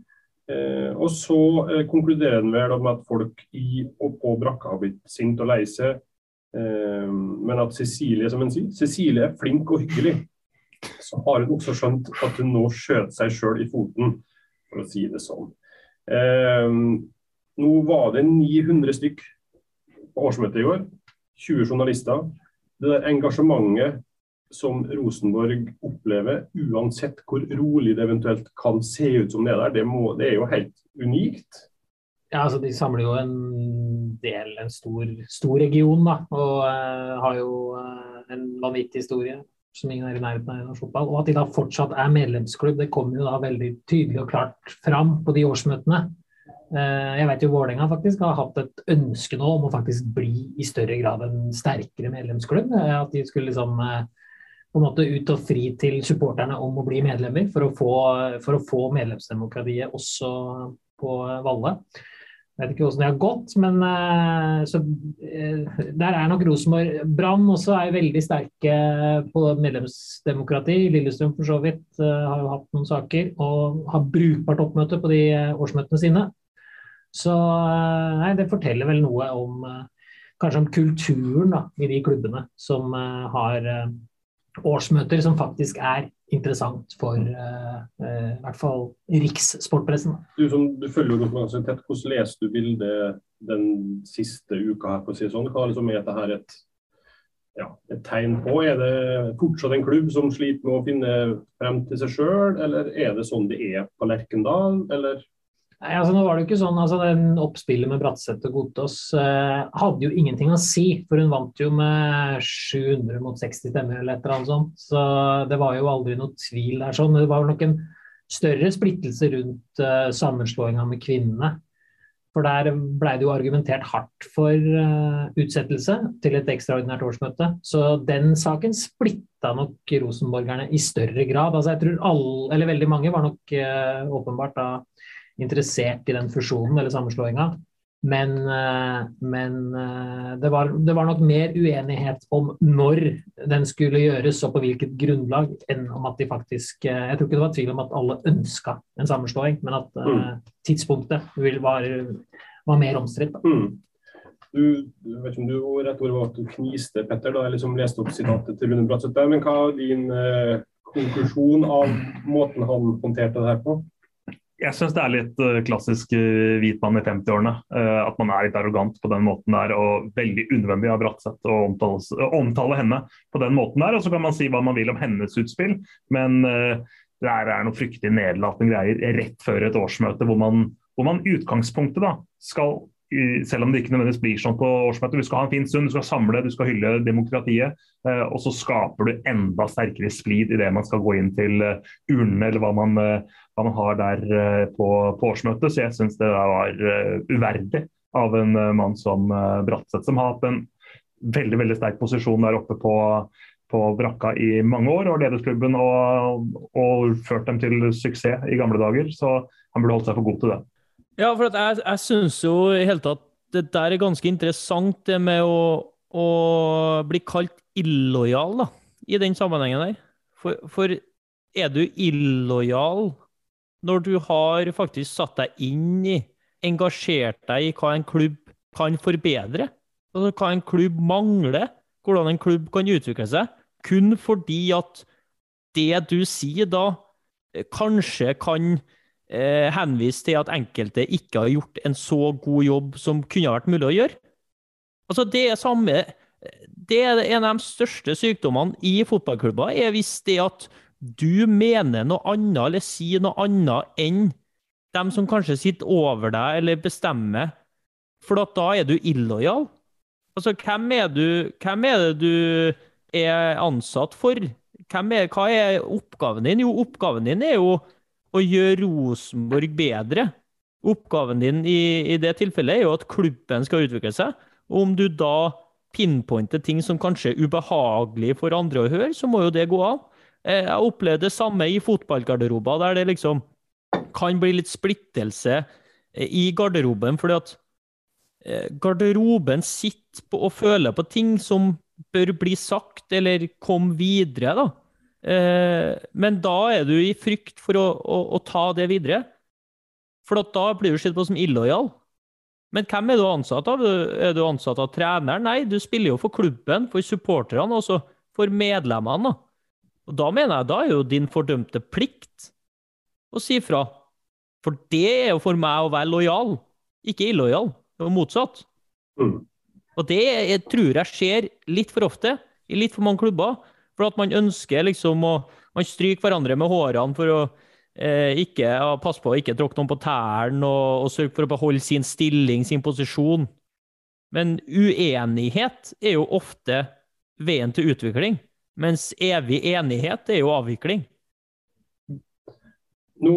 Eh, og så eh, konkluderer han vel med at folk i og på brakka har blitt sint og lei seg. Eh, men at Cecilie, som han sier, Cecilie er flink og hyggelig. Så har hun også skjønt at hun nå skjøt seg sjøl i foten, for å si det sånn. Eh, nå var det 900 stykk på årsmøtet i går. 20 journalister. Det der engasjementet som Rosenborg opplever, uansett hvor rolig det eventuelt kan se ut som det er der, det, må, det er jo helt unikt. Ja, altså De samler jo en del, en stor, stor region, da. Og uh, har jo uh, en vanvittig historie som ingen er i nærheten av i norsk fotball. Og at de da fortsatt er medlemsklubb, det kommer jo da veldig tydelig og klart fram på de årsmøtene. Eh, jeg vet jo Vålerenga faktisk har hatt et ønske nå om å faktisk bli i større grad en sterkere medlemsklubb. Eh, At de skulle liksom eh, på en måte ut og fri til supporterne om å bli medlemmer for å få, for å få medlemsdemokratiet også på Valle. Jeg vet ikke hvordan det har gått, men så, der er nok Rosenborg. Brann også er veldig sterke på medlemsdemokrati. Lillestrøm for så vidt har jo hatt noen saker og har brukbart oppmøte på de årsmøtene sine. Så eh, nei, det forteller vel noe om eh, kanskje om kulturen da, i de klubbene som eh, har årsmøter som faktisk er interessant for uh, uh, i hvert fall rikssportpressen. Du, som, du følger jo konkurransen tett. Hvordan leser du bildet den siste uka her? på å si sånn? Hva liksom er dette et, ja, et tegn på? Er det fortsatt en klubb som sliter med å finne frem til seg sjøl, eller er det sånn det er på Lerkendal? Eller? Nei, altså nå var det jo ikke sånn, altså den Oppspillet med Bratseth og Godtås eh, hadde jo ingenting å si, for hun vant jo med 700 mot 60 stemmer eller et eller annet sånt. Så det var jo aldri noe tvil der. sånn, Det var nok en større splittelse rundt eh, sammenslåinga med kvinnene. For der blei det jo argumentert hardt for eh, utsettelse til et ekstraordinært årsmøte. Så den saken splitta nok rosenborgerne i større grad. Altså jeg tror alle, eller veldig mange var nok eh, åpenbart da interessert i den fusjonen eller sammenslåinga. Men, eh, men eh, det, var, det var nok mer uenighet om når den skulle gjøres og på hvilket grunnlag, enn om at de faktisk eh, Jeg tror ikke det var tvil om at alle ønska en sammenslåing, men at Mm. tidspunktet vil, var, var mer omstridt. Mm. Du, vet ikke om du rett ord var at du kniste, Petter, da jeg liksom leste opp sitatet til Rune Bratseth. Men hva er din eh, konklusjon av måten han håndterte det her på? Jeg syns det er litt eh, klassisk hvitmann hvit mann i 50-årene. eh, at man er litt arrogant på den måten der, og veldig unødvendig av Bratseth å omtale, henne på den måten der. Og så kan man si hva man vil om hennes utspill, men eh, det er, er noe fryktelig nedlatende greier rett før et årsmøte hvor man, hvor utgangspunktet da skal selv om det ikke nødvendigvis blir sånn på årsmøtet. Du skal ha en fin stund, du skal samle, du skal hylle demokratiet. eh, Og så skaper du enda sterkere splid idet man skal gå inn til eh, urnene, eller hva man, eh, hva man har der på, på årsmøtet. Så jeg syns det var uverdig av en mann som Bratseth, som har hatt en veldig veldig sterk posisjon der oppe på, på brakka i mange år og ledet klubben og, og, ført dem til suksess i gamle dager. Så han burde holdt seg for god til det. Ja, for jeg, jeg syns jo i hele tatt det der er ganske interessant, det med å, å bli kalt illojal da, i den sammenhengen der. For, for er du illojal når du har faktisk satt deg inn i, engasjert deg i hva en klubb kan forbedre? Altså, hva en klubb mangler? Hvordan en klubb kan utvikle seg? Kun fordi at det du sier da, eh, kanskje kan eh, henvise til at enkelte ikke har gjort en så god jobb som kunne vært mulig å gjøre. Altså, det er samme det er en av de største sykdommene i fotballklubber, er hvis det at du mener noe annet eller sier noe annet enn dem som kanskje sitter over deg eller bestemmer, for da er du illojal. Altså, hvem er, du, hvem er det du er ansatt for? Er, hva er oppgaven din? Jo, oppgaven din er jo å gjøre Rosenborg bedre. Oppgaven din i, i det tilfellet er jo at klubben skal utvikle seg. Og om du da pinpointer ting som kanskje er ubehagelig for andre å høre, så må jo det gå av. Eh, jeg opplevde det samme i fotballgarderober, der det liksom kan bli litt splittelse eh, i garderoben. fordi at eh, garderoben sitter på og føler på ting som bør bli sagt eller komme videre. da. Men da er du i frykt for å, å, å ta det videre. For da blir du sett på som illojal. Men hvem er du ansatt av? Er du ansatt av treneren? Nei, du spiller jo for klubben, for supporterne, og også for medlemmene. Og da mener jeg da er jo din fordømte plikt å si fra. For det er jo for meg å være lojal, ikke illojal. Det er motsatt. Mm. Og det jeg tror jeg skjer litt for ofte i litt for mange klubber. For at man ønsker liksom å Man stryker hverandre med hårene for å eh, ikke passe på å ikke tråkke noen på tærne og, og sørge for å beholde sin stilling, sin posisjon. Men uenighet er jo ofte veien til utvikling. Mens evig enighet er jo avvikling. Nå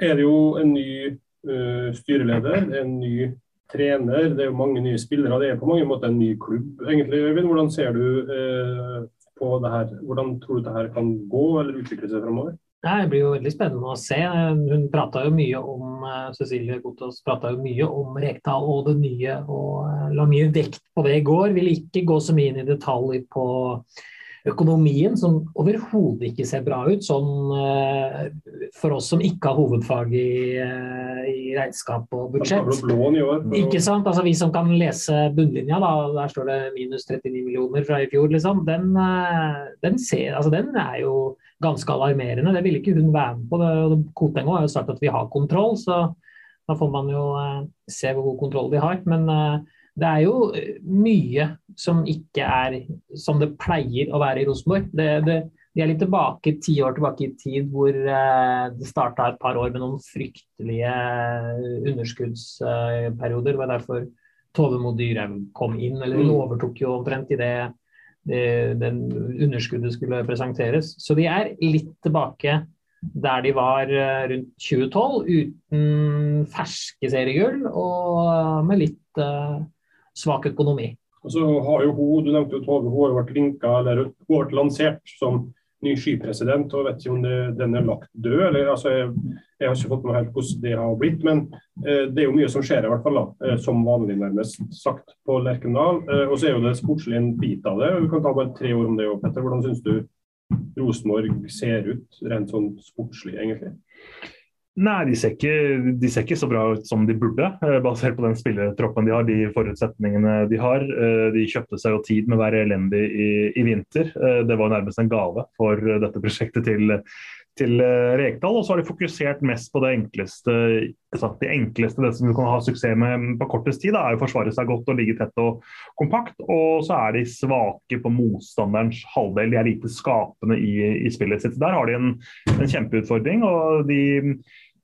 er det jo en ny uh, styreleder, en ny trener, det er jo mange nye spillere. Det er på mange måter en ny klubb, egentlig. Øyvind, hvordan ser du uh, på det her? Hvordan tror du det her kan gå eller utvikle seg fremover? Det blir jo veldig spennende å se. Hun prata jo mye om eh, Cecilie Gotaas prata jo mye om Rekdal og det nye, og la mye vekt på det i går. Vil ikke gå så mye inn i detaljer på økonomien, som overhodet ikke ser bra ut. Sånn uh, for oss som ikke har hovedfag i, uh, i regnskap og budsjett. Ikke sant? Altså Vi som kan lese bunnlinja, da, der står det minus 39 millioner fra i fjor, liksom. Den, uh, den, ser, altså, den er jo ganske alarmerende. Det ville ikke hun være med på. Det, Koteng har jo sagt at vi har kontroll, så da får man jo se hvor god kontroll de har. Men det er jo eh, mye som ikke er som det pleier å være i Rosenborg. Det, det, de er litt tilbake, ti år tilbake i tid hvor eh, det starta et par år med noen fryktelige eh, underskuddsperioder. Det var derfor Tove Mo Dyrhaug kom inn, eller hun overtok jo omtrent i det, det den underskuddet skulle presenteres. Så de er litt tilbake der de var rundt 2012, uten ferske seriegull og med litt svak økonomi. Og så har jo hun, Du nevnte jo Tove, hun har jo vært linka, eller hun har vært lansert som ny skipresident. og vet ikke om det, den er lagt død. eller altså, jeg, jeg, har ikke fått med helt hvordan det har blitt. Men eh, det er jo mye som skjer, i hvert fall da, eh, som vanlig nærmest sagt på Lerkendal. Eh, og så er jo det sportslig en bit av det. Vi kan ta bare tre ord om det. Petter. Hvordan syns du Rosenborg ser ut rent sånn sportslig, egentlig? Nei, de ser, ikke, de ser, ikke, så bra ut som de burde, eh, basert på den spillertroppen de har, de forutsetningene de har. Eh, de kjøpte seg jo tid med å være elendig i, i vinter. Eh, det var nærmest en gave for dette prosjektet til, til Rekdal. Og så har de fokusert mest på det enkleste, altså det enkleste, det som du kan ha suksess med på kortest tid. Da, er å forsvare seg godt og ligge tett og kompakt. Og så er de svake på motstanderens halvdel. De er lite skapende i, i spillet sitt. Der har de en, en kjempeutfordring. og de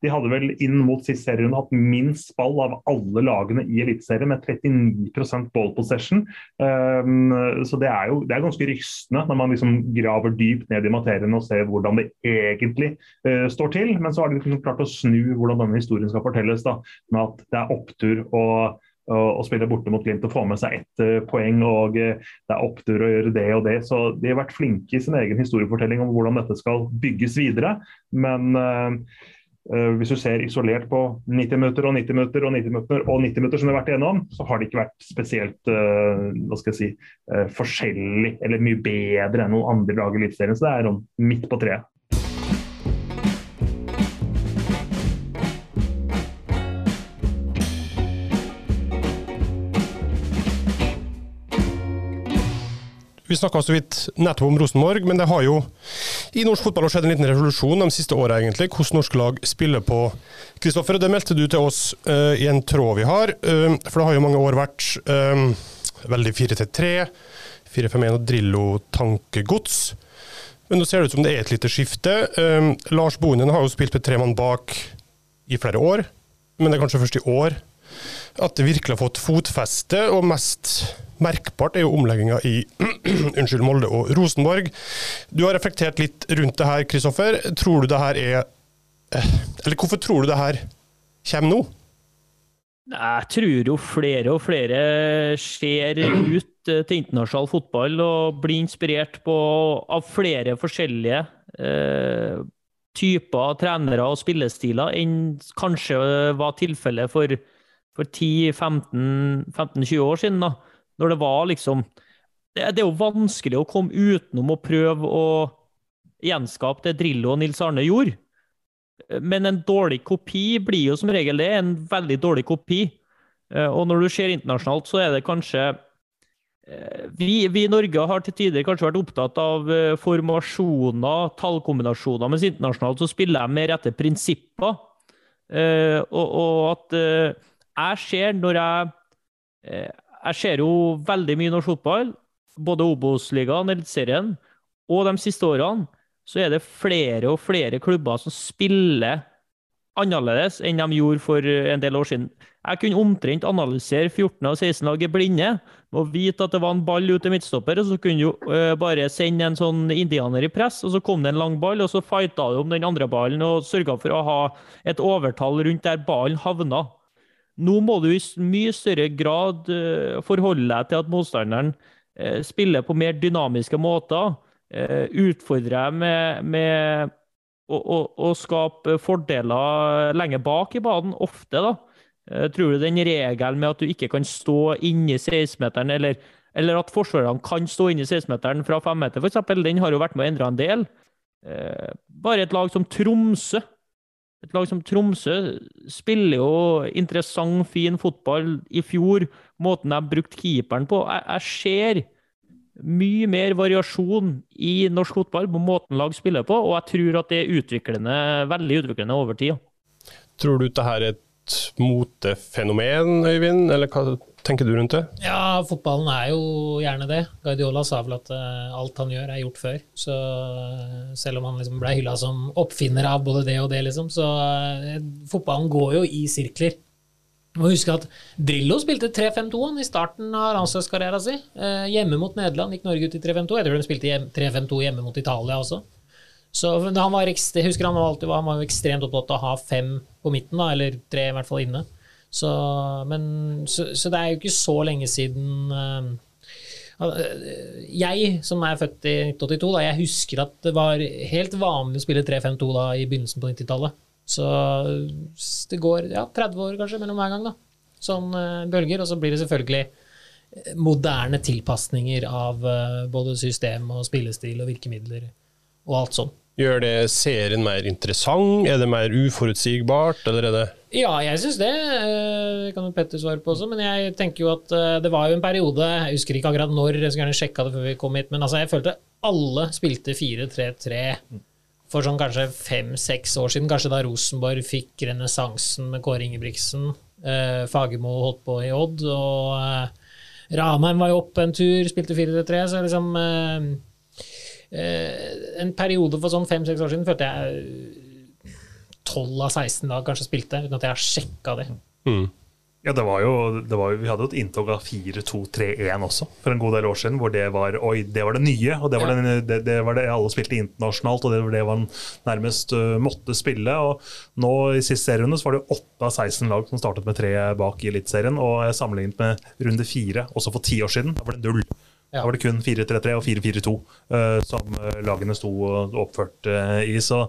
de hadde vel inn mot sist serierunde hatt minst ball av alle lagene i Eliteserien, med 39 ball possession. Um, så det er jo det er ganske rystende når man liksom graver dypt ned i materien og ser hvordan det egentlig uh, står til. Men så har de liksom klart å snu hvordan denne historien skal fortelles, da, med at det er opptur og å spille borte mot Glimt og få med seg ett uh, poeng. og uh, Det er opptur å gjøre det og det. Så de har vært flinke i sin egen historiefortelling om hvordan dette skal bygges videre. Men uh, hvis du ser isolert på 90 minutter og 90 minutter og 90 minutter og 90 minutter som vi har vært igjennom, så har det ikke vært spesielt hva skal jeg si, forskjellig eller mye bedre enn noen andre lag i Eliteserien. Så det er midt på treet. Vi snakka så vidt nettopp om Rosenborg, men det har jo i norsk fotball skjedd en liten revolusjon de siste åra, egentlig. Hvordan norske lag spiller på. Kristoffer, det meldte du til oss uh, i en tråd vi har. Uh, for det har jo mange år vært uh, veldig 4-3, 4-5-1 og Drillo-tankegods. Men nå ser det ut som det er et lite skifte. Lars Bohinen har jo spilt med tre mann bak i flere år, men det er kanskje først i år at det virkelig har fått fotfeste, og mest merkbart er jo omlegginga i unnskyld, Molde og Rosenborg. Du har reflektert litt rundt det her, Kristoffer. Tror du det her er eh, Eller hvorfor tror du det her kommer nå? Jeg tror jo flere og flere ser ut eh, til internasjonal fotball og blir inspirert på, av flere forskjellige eh, typer trenere og spillestiler enn kanskje var tilfellet for, for 10-15-20 år siden. da. Når det var liksom det, det, er jo vanskelig å komme utenom å prøve å gjenskape det Drillo og Nils Arne gjorde. Men en dårlig kopi blir jo som regel det, en veldig dårlig kopi. Eh, og når du ser internasjonalt, så er det kanskje eh, vi, vi, i Norge har til tider kanskje vært opptatt av eh, formasjoner, tallkombinasjoner, mens internasjonalt så spiller jeg mer etter prinsipper. Og, og at jeg ser når jeg jeg ser jo veldig mye norsk fotball, både Obos-ligaen, Eliteserien, og de siste årene så er det flere og flere klubber som spiller annerledes enn de gjorde for en del år siden. Jeg kunne omtrent analysere 14 av 16 lag i blinde og vite at det var en ball ut til midtstopper, og så kunne du uh, bare sende en sånn indianer i press, og så kom det en lang ball, og så fighta du om den andre ballen og sørga for å ha et overtall rundt der ballen havna. Nå må du i mye større grad uh, forholde deg til at motstanderen uh, spiller på mer dynamiske måter. Uh, utfordre deg med, med å, å, å, skape fordeler lenge bak i banen, ofte. da. tror du den regelen med at du ikke kan stå inni 16-meteren, eller, eller, at forsvarerne kan stå inni 16-meteren fra femmeter, f.eks., den har jo vært med å endre en del. bare et lag som Tromsø et lag som Tromsø spiller jo interessant, fin fotball i fjor. Måten de brukte keeperen på. Jeg, jeg, ser mye mer variasjon i norsk fotball på måten lag spiller på, og jeg tror at det er utviklende, veldig utviklende over tid. Tror du dette er et motefenomen, Øyvind, eller hva tenker du rundt det? Ja, fotballen er jo gjerne det. Guardiola sa vel at uh, alt han gjør, er gjort før. Så uh, selv om han liksom ble hylla som oppfinner av både det og det, liksom, så uh, fotballen går jo i sirkler. Må huske at Drillo spilte 3-5-2 i starten av landslagskarrieren sin. hjemme mot Nederland gikk Norge ut i 3-5-2. Jeg tror de spilte 3-5-2 hjemme mot Italia også. Så han var, jeg husker han alltid, han var ekstremt opptatt av å ha fem på midten, da, eller tre i hvert fall inne. Så, men, så, så, det er jo ikke så lenge siden uh, Jeg, som er født i 1982, da, jeg husker at det var helt vanlig å spille 3-5-2 da i begynnelsen på 90-tallet. Så det går ja, 30 år kanskje mellom hver gang, da. Sånn uh, bølger. Og så blir det selvfølgelig moderne tilpasninger av uh, både system og spillestil og virkemidler og alt sånn. Gjør det serien mer interessant? Er det mer uforutsigbart, eller er det Ja, jeg syns det. Eh, det kan jo Petter svare på også, men jeg tenker jo at eh, det var jo en periode Jeg husker ikke akkurat når, jeg skulle gjerne sjekka det før vi kom hit, men altså, jeg følte alle spilte 4-3-3 for sånn kanskje fem-seks år siden, kanskje da Rosenborg fikk renessansen med Kåre Ingebrigtsen. Eh, Fagermo holdt på i Odd, og eh, Ranheim var jo oppe en tur, spilte 4-3-3, så liksom eh, Eh, en periode for sånn fem-seks år siden følte jeg 12 av 16 da kanskje spilte, uten at jeg har sjekka det. Mm. Ja, det var jo, det var, Vi hadde jo et inntog av 4-2-3-1 også for en god del år siden. Hvor det var oi, det var det nye, og det var, Ja. det, det, det var det alle spilte internasjonalt. og Det var det man nærmest uh, måtte spille. og Nå i siste serierunde så var det 8 av 16 lag som startet med tre bak i Eliteserien. Og sammenlignet med runde fire, også for ti år siden, da var det null. Da var det kun 4-3-3 og 4-4-2 uh, som uh, lagene sto og oppførte i. så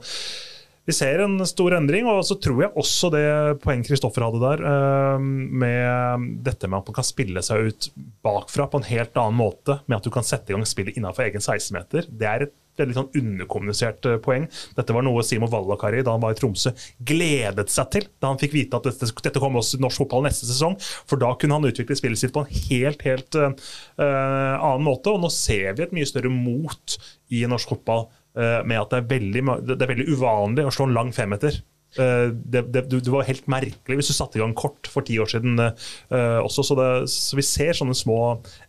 vi ser en stor endring, og så tror jeg også det poeng Kristoffer hadde der, eh, med dette med at man kan spille seg ut bakfra på en helt annen måte, med at du kan sette i gang spillet innenfor egen 16-meter. Det er et veldig sånn underkommunisert eh, poeng. Dette var noe Simo Vallakari da han var i Tromsø gledet seg til, da han fikk vite at dette, dette kom også i norsk fotball neste sesong. For da kunne han utvikle spillet sitt på en helt, helt eh, annen måte. Og nå ser vi et mye større mot i norsk fotball med at det er, veldig, det er veldig uvanlig å slå en lang femmeter. Eh, det, det, det var helt merkelig hvis du satte i gang kort for ti år siden uh, også, så, det, så vi ser sånne små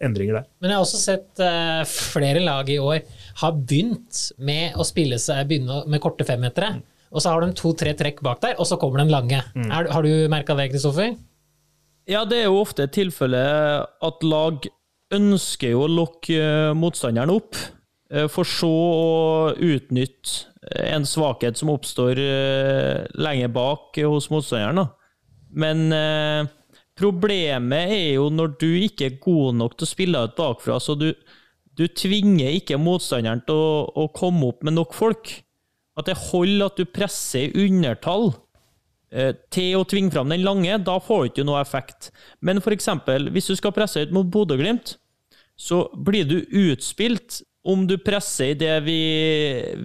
endringer der. Men jeg har også sett uh, flere lag i år har begynt med å spille seg begynne med korte femmetere. Og så har de to-tre trekk bak der, og så kommer den lange. Er, har du merka det, Kristoffer? Ja, det er jo ofte et tilfelle at lag ønsker jo å lokke eh, motstanderen opp, eh, for så å utnytte en svakhet som oppstår lenge bak eh, hos motstanderen. Men eh, problemet er jo når du ikke er god nok til å spille ut bakfra, så du, du tvinger ikke motstanderen til å, å komme opp med nok folk. At det holder at du presser i undertall eh, til å tvinge fram den lange, da får du ikke noe effekt. Men eksempel, hvis du skal presse ut mot Bodø-Glimt, så blir du utspilt om du presser i det vi,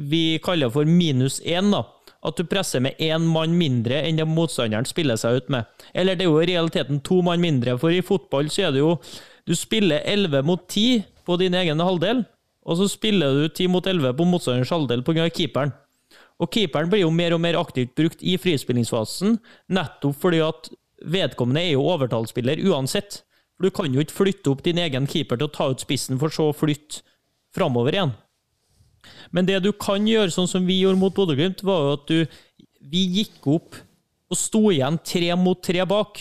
vi kaller for minus én, da. At du presser med én mann mindre enn det motstanderen spiller seg ut med. Eller det er jo i realiteten to mann mindre, for i fotball så er det jo Du spiller 11 mot 10 på din egen halvdel, og så spiller du 10 mot 11 på motstanderens halvdel pga. keeperen. Og keeperen blir jo mer og mer aktivt brukt i frispillingsfasen, nettopp fordi at vedkommende er jo overtallsspiller uansett. Du kan jo ikke flytte opp din egen keeper til å ta ut spissen, for så å flytte framover igjen. Men det du kan gjøre, sånn som vi gjorde mot Bodø-Glimt, var jo at du Vi gikk opp og sto igjen tre mot tre bak.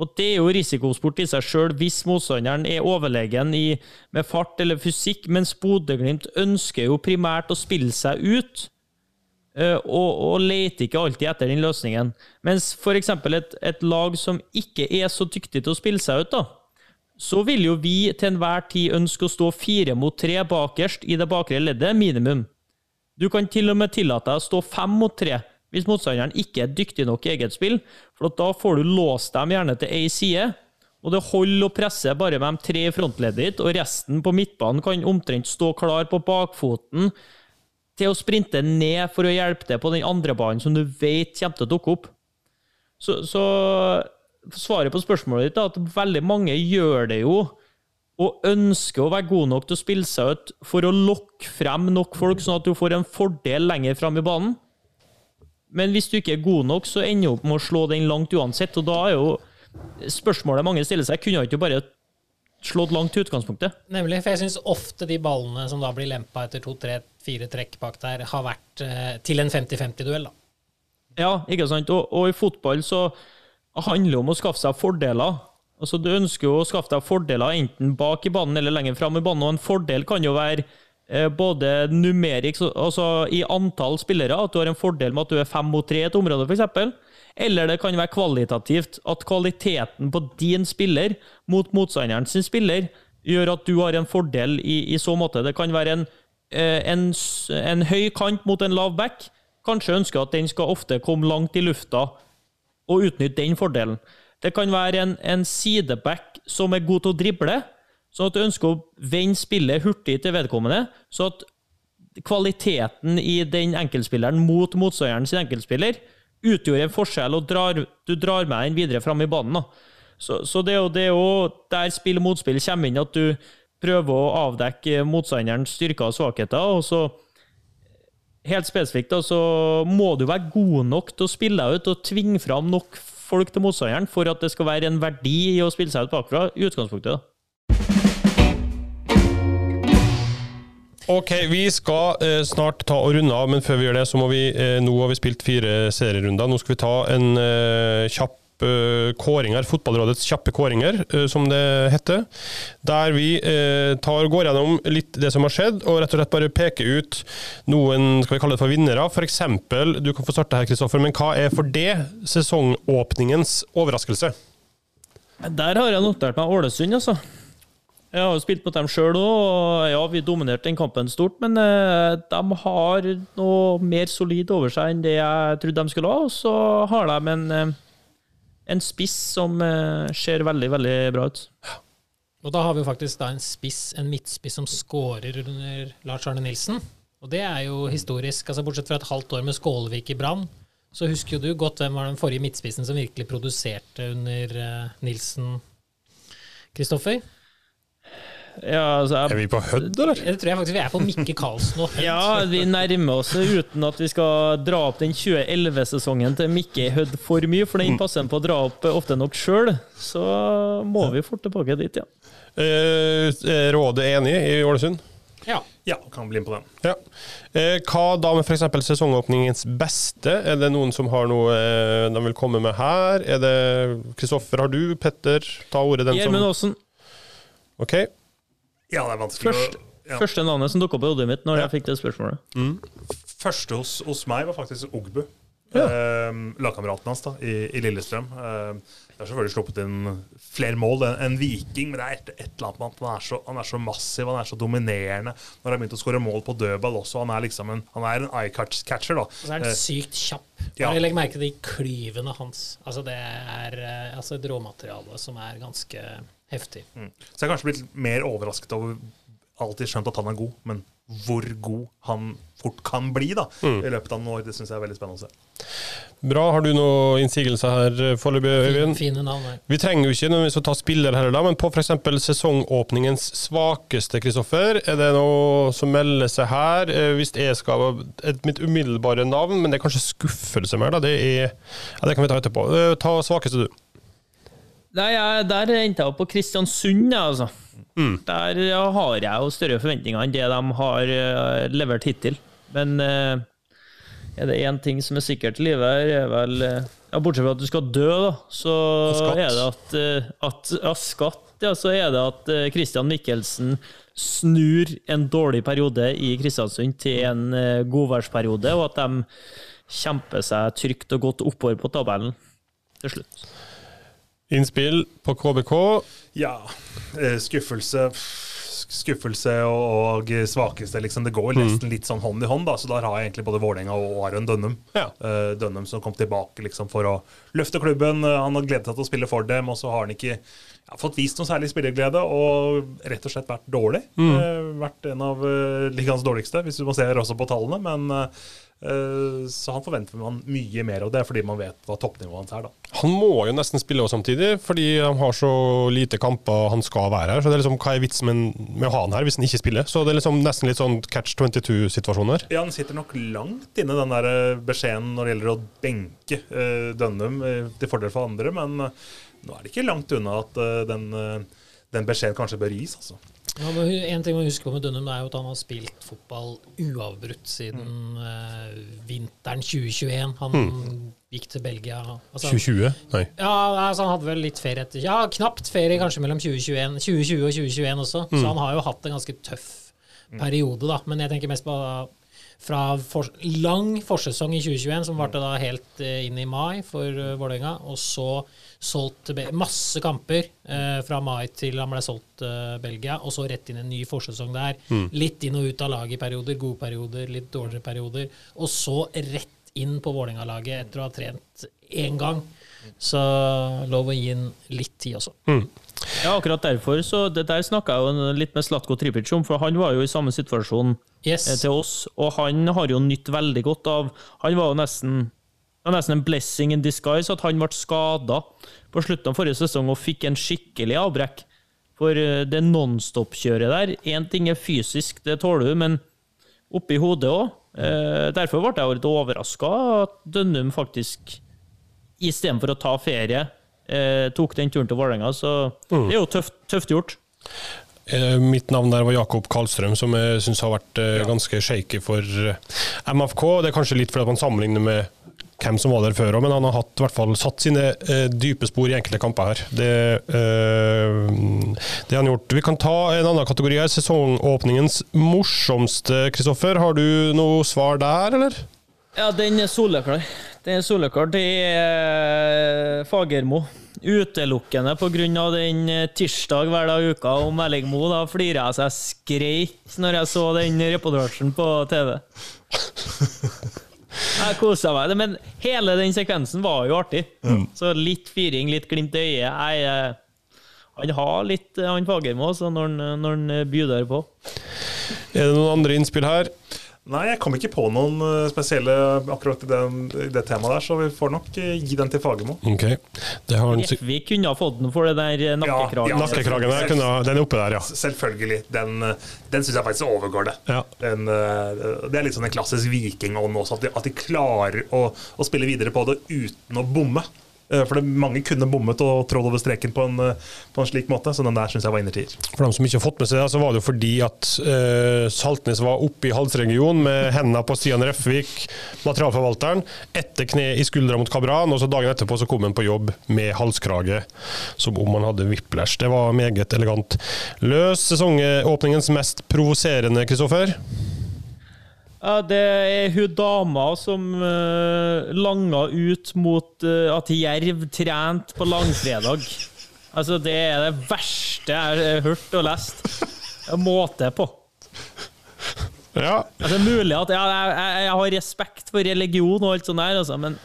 Og det er jo risikosport i seg sjøl hvis motstanderen er overlegen i, med fart eller fysikk, mens Bodø-Glimt ønsker jo primært å spille seg ut. eh, Og, og leter ikke alltid etter den løsningen. Mens f.eks. Et, et lag som ikke er så dyktig til å spille seg ut, da, så vil jo vi til enhver tid ønske å stå fire mot tre bakerst i det bakre leddet, minimum. Du kan til og med tillate deg å stå fem mot tre hvis motstanderen ikke er dyktig nok i eget spill, for da får du låst dem gjerne til ei side, og det holder å presse bare med de tre i frontleddet ditt, og resten på midtbanen kan omtrent stå klar på bakfoten til å sprinte ned for å hjelpe deg på den andre banen som du vet kommer til å dukke opp. Så, så svaret på spørsmålet ditt er at veldig mange gjør det jo og ønsker å være god nok til å spille seg ut for å lokke frem nok folk, sånn at du får en fordel lenger frem i banen. Men hvis du ikke er god nok, så ender du opp med å slå den langt uansett. Og da er jo spørsmålet mange stiller seg, kunne ikke bare slått langt i utgangspunktet? Nemlig, for jeg syns ofte de ballene som da blir lempa etter to, tre, fire trekk bak der, har vært eh, til en 50-50-duell, da. Ja, ikke sant? Og, og i fotball så handler om å skaffe seg fordeler. Altså, Du ønsker jo å skaffe deg fordeler enten bak i banen eller lenger fram i banen, og en fordel kan jo være eh, både numerisk, altså i antall spillere, at du har en fordel med at du er fem mot tre i et område, f.eks. Eller det kan være kvalitativt, at kvaliteten på din spiller mot motstanderen sin spiller gjør at du har en fordel i, i så måte. Det kan være en, eh, en, en høy kant mot en lav back. Kanskje ønsker at den skal ofte komme langt i lufta og utnytte den fordelen. Det kan være en, en sideback som er god til å drible, sånn at du ønsker å vende spillet hurtig til vedkommende, så at kvaliteten i den enkeltspilleren mot motstanderen sin enkeltspiller utgjorde en forskjell, og drar, du drar med den videre fram i banen. Så, så det er jo det er jo der spill og motspill kommer inn, at du prøver å avdekke motstanderens styrker og svakheter, og så helt spesifikt, da, så må du være god nok til å spille deg ut og tvinge fram nok folk til motstanderen for at det skal være en verdi i å spille seg ut bakfra, i utgangspunktet. da. Ok, vi skal eh, snart ta og runde av, men før vi gjør det, så må vi eh, Nå har vi spilt fire serierunder. Nå skal vi ta en eh, kjapp kjappe kåringer, Fotballrådets kjappe kåringer, eh, som det heter. Der vi eh, tar, går gjennom litt det som har skjedd, og rett og slett bare peker ut noen skal vi kalle det for vinnere. F.eks. du kan få starte her, Kristoffer, men hva er for det sesongåpningens overraskelse? Der har jeg notert meg Ålesund, altså. Jeg har jo spilt mot dem sjøl òg, ja, vi dominerte den kampen stort. Men eh, de har noe mer solid over seg enn det jeg trodde de skulle ha. Og så har de en, en spiss som eh, ser veldig, veldig bra ut. Og da har vi jo faktisk da en spiss, en midtspiss som scorer under Lars Arne Nilsen. Og det er jo historisk. altså Bortsett fra et halvt år med Skålevik i Brann, så husker jo du godt hvem var den forrige midtspissen som virkelig produserte under eh, Nilsen, Kristoffer? Ja, altså, jeg Er vi på Hødd, eller? Det tror jeg faktisk vi er på Mikke Karlsen og Hødd. Ja, vi nærmer oss uten at vi skal dra opp den 2011-sesongen til Mikke i Hødd for mye, for den passer han på å dra opp ofte nok sjøl. Så må vi fort tilbake dit, ja. Eh, er rådet enig i Ålesund? Ja. Ja, kan bli med på den. Ja. Eh, hva da med f.eks. sesongåpningens beste? Er det noen som har noe eh, de vil komme med her? Er det Kristoffer, har du? Petter, ta ordet den Gjermund som Aasen. OK. Ja, det er vanskelig Først, å ja. Første navnet som dukka opp i hodet mitt når jeg fikk det spørsmålet. Første hos, hos meg var faktisk Ogbu. Ja. Eh, Lagkameraten hans da, i, i Lillestrøm. Eh, det har selvfølgelig sluppet inn flere mål enn en Viking, men det er et, et eller annet med han er, så, han er så massiv, han er så dominerende. Når han har begynt å skåre mål på dødball også, han er liksom en, han er en eye-catcher. da. Og så er han Eh, sykt kjapp. ja. Bare legg merke til de klyvene hans. Altså Det er eh, altså et råmateriale som er ganske heftig. Mm. Så jeg er kanskje blitt mer overrasket over alltid skjønt at han er god, men hvor god han fort kan bli da, i løpet av noen år, det syns jeg er veldig spennende å se. Bra. Har du noen innsigelser her eh, foreløpig, Øyvind? Fine navn her. Vi trenger jo ikke noen som tar ta spiller her, da, men på f.eks. sesongåpningens svakeste, Kristoffer, er det noe som melder seg her? Eh, Hvis jeg skal et Mitt umiddelbare navn, men det er kanskje skuffelse mer, da. Det er Ja, det kan vi ta etterpå. Eh, Ta svakeste, du. Nei, jeg, Der endte jeg opp på Kristiansund, altså. Der ja, har jeg jo større forventninger enn det de har uh, levert hittil. Men uh, er det én ting som er sikkert i livet, er vel uh, ja, Bortsett fra at du skal dø, da, så er det at, at ja, skatt, ja, så er det at Christian Michelsen snur en dårlig periode i Kristiansund til en godværsperiode, og at de kjemper seg trygt og godt oppover på tabellen til slutt. Innspill på KBK. Ja, eh, skuffelse Skuffelse og, svakeste, liksom. Det går nesten litt sånn hånd i hånd, da. Så der har jeg egentlig både Vålerenga og Aron Dønnum. Ja. Eh, Dønnum som kom tilbake liksom for å løfte klubben. Eh, Han har gledet seg til å spille for dem, og så har han ikke ja, fått vist noe særlig spillerglede og rett og slett vært dårlig. Eh, vært en av uh, ligaens dårligste, hvis du må se også på tallene. Men eh, så han forventer man mye mer av det, fordi man vet hva toppnivået hans er. da. Han må jo nesten spille også samtidig, fordi han har så lite kamper han skal være her. Så det er liksom, Hva er vitsen med, med å ha han her hvis han ikke spiller? Så det er liksom nesten litt sånn catch 22-situasjon her. Ja, Han sitter nok langt inne, den der eh, beskjeden når det gjelder å benke uh, Dønnum eh, til fordel for andre. Men eh, nå er det ikke langt unna at uh, den, uh, den beskjeden kanskje bør gis. altså. Ja, en ting man husker på med Dunnum er jo at han har spilt fotball uavbrutt siden eh, vinteren 2021. Han gikk til Belgia. Altså, 2020? Nei. Ja, altså han hadde vel litt ferie etter Ja, knapt ferie kanskje mellom 2021, 2020 og 2021 også. Så han har jo hatt en ganske tøff periode, da. Men jeg tenker mest på fra for, lang forsesong i 2021, som varte da helt eh, inn i mai for uh, Vålerenga, og så solgt masse kamper eh, fra mai til han ble solgt til Belgia, og så rett inn en ny forsesong der. Litt inn og ut av laget i perioder, gode perioder, litt dårligere perioder, og så rett inn på Vålerenga-laget etter å ha trent én gang. Så lov å gi den litt tid også. Ja, akkurat derfor. Så det der snakka jeg jo litt med Slatko Tripic om, for han var jo i samme situasjon Yes. eh, til oss, og han har jo nytt veldig godt av Han var jo nesten det var nesten en blessing in disguise at han ble skada på slutten av forrige sesong og fikk en skikkelig avbrekk. For eh, det nonstop-kjøret der Én ting er fysisk, det tåler du, men oppi hodet òg. Derfor ble jeg litt overraska at Dønnum faktisk, istedenfor å ta ferie, eh, tok den turen til Vålerenga. Så det er jo tøft, tøft gjort. Eh, Mitt navn der var Jakob Karlstrøm, som jeg syns har vært eh, ganske shaky for eh, MFK. Det er kanskje litt fordi man sammenligner med hvem som var der før òg, men han har hatt, i hvert fall satt sine eh, dype spor i enkelte kamper her. Det, eh, det han gjort. Vi kan ta en annen kategori her. Sesongåpningens morsomste, Kristoffer. Har du noe svar der, eller? Ja, den er soleklar. Den er soleklar. Det er Fagermo. Utelukkende pga. den eh, tirsdag hver dag i uka om Erling Da flirer jeg så jeg skreik når jeg så den reportasjen på TV. Jeg kosa meg. Men hele den sekvensen var jo artig. Mm. Så litt firing, litt glimt i øyet. Jeg, eh, han har litt han Fagermo når når han byr på. Er det noen andre innspill her? Nei, jeg kom ikke på noen eh, spesielle akkurat i det, i det temaet der, så vi får nok eh, gi den til Fagermo. Okay. Vi kunne ha fått den for det der nakkekragen. Ja, ja, nakkekragen der, kunne, den er oppe der, ja. Selvfølgelig. Den, den syns jeg faktisk overgår det. Ja. Den, eh, det er litt sånn en klassisk vikingånd også, at de, at de klarer å, å, spille videre på det uten å bomme. Eh, for det, mange kunne bommet og trådd over streken på en, eh, på en, slik måte, så den der syns jeg var innertier. For dem som ikke har fått med seg det, så var det jo fordi at uh, Saltnes var oppe i halsregionen med hendene på Stian Refvik, materialforvalteren, etter kne i skuldra mot Kabran, og så dagen etterpå så kom han på jobb med halskrage som om han hadde whiplash. Det var meget elegant. Løs sesongåpningens mest provoserende, Kristoffer? Ja, det er hun dama som uh, langa ut mot uh, at Jerv trente på langfredag. Altså, det er det verste jeg har hørt og lest. Måte på. Ja. Altså, mulig at ja, jeg, jeg, har respekt for religion og alt sånt der, altså, men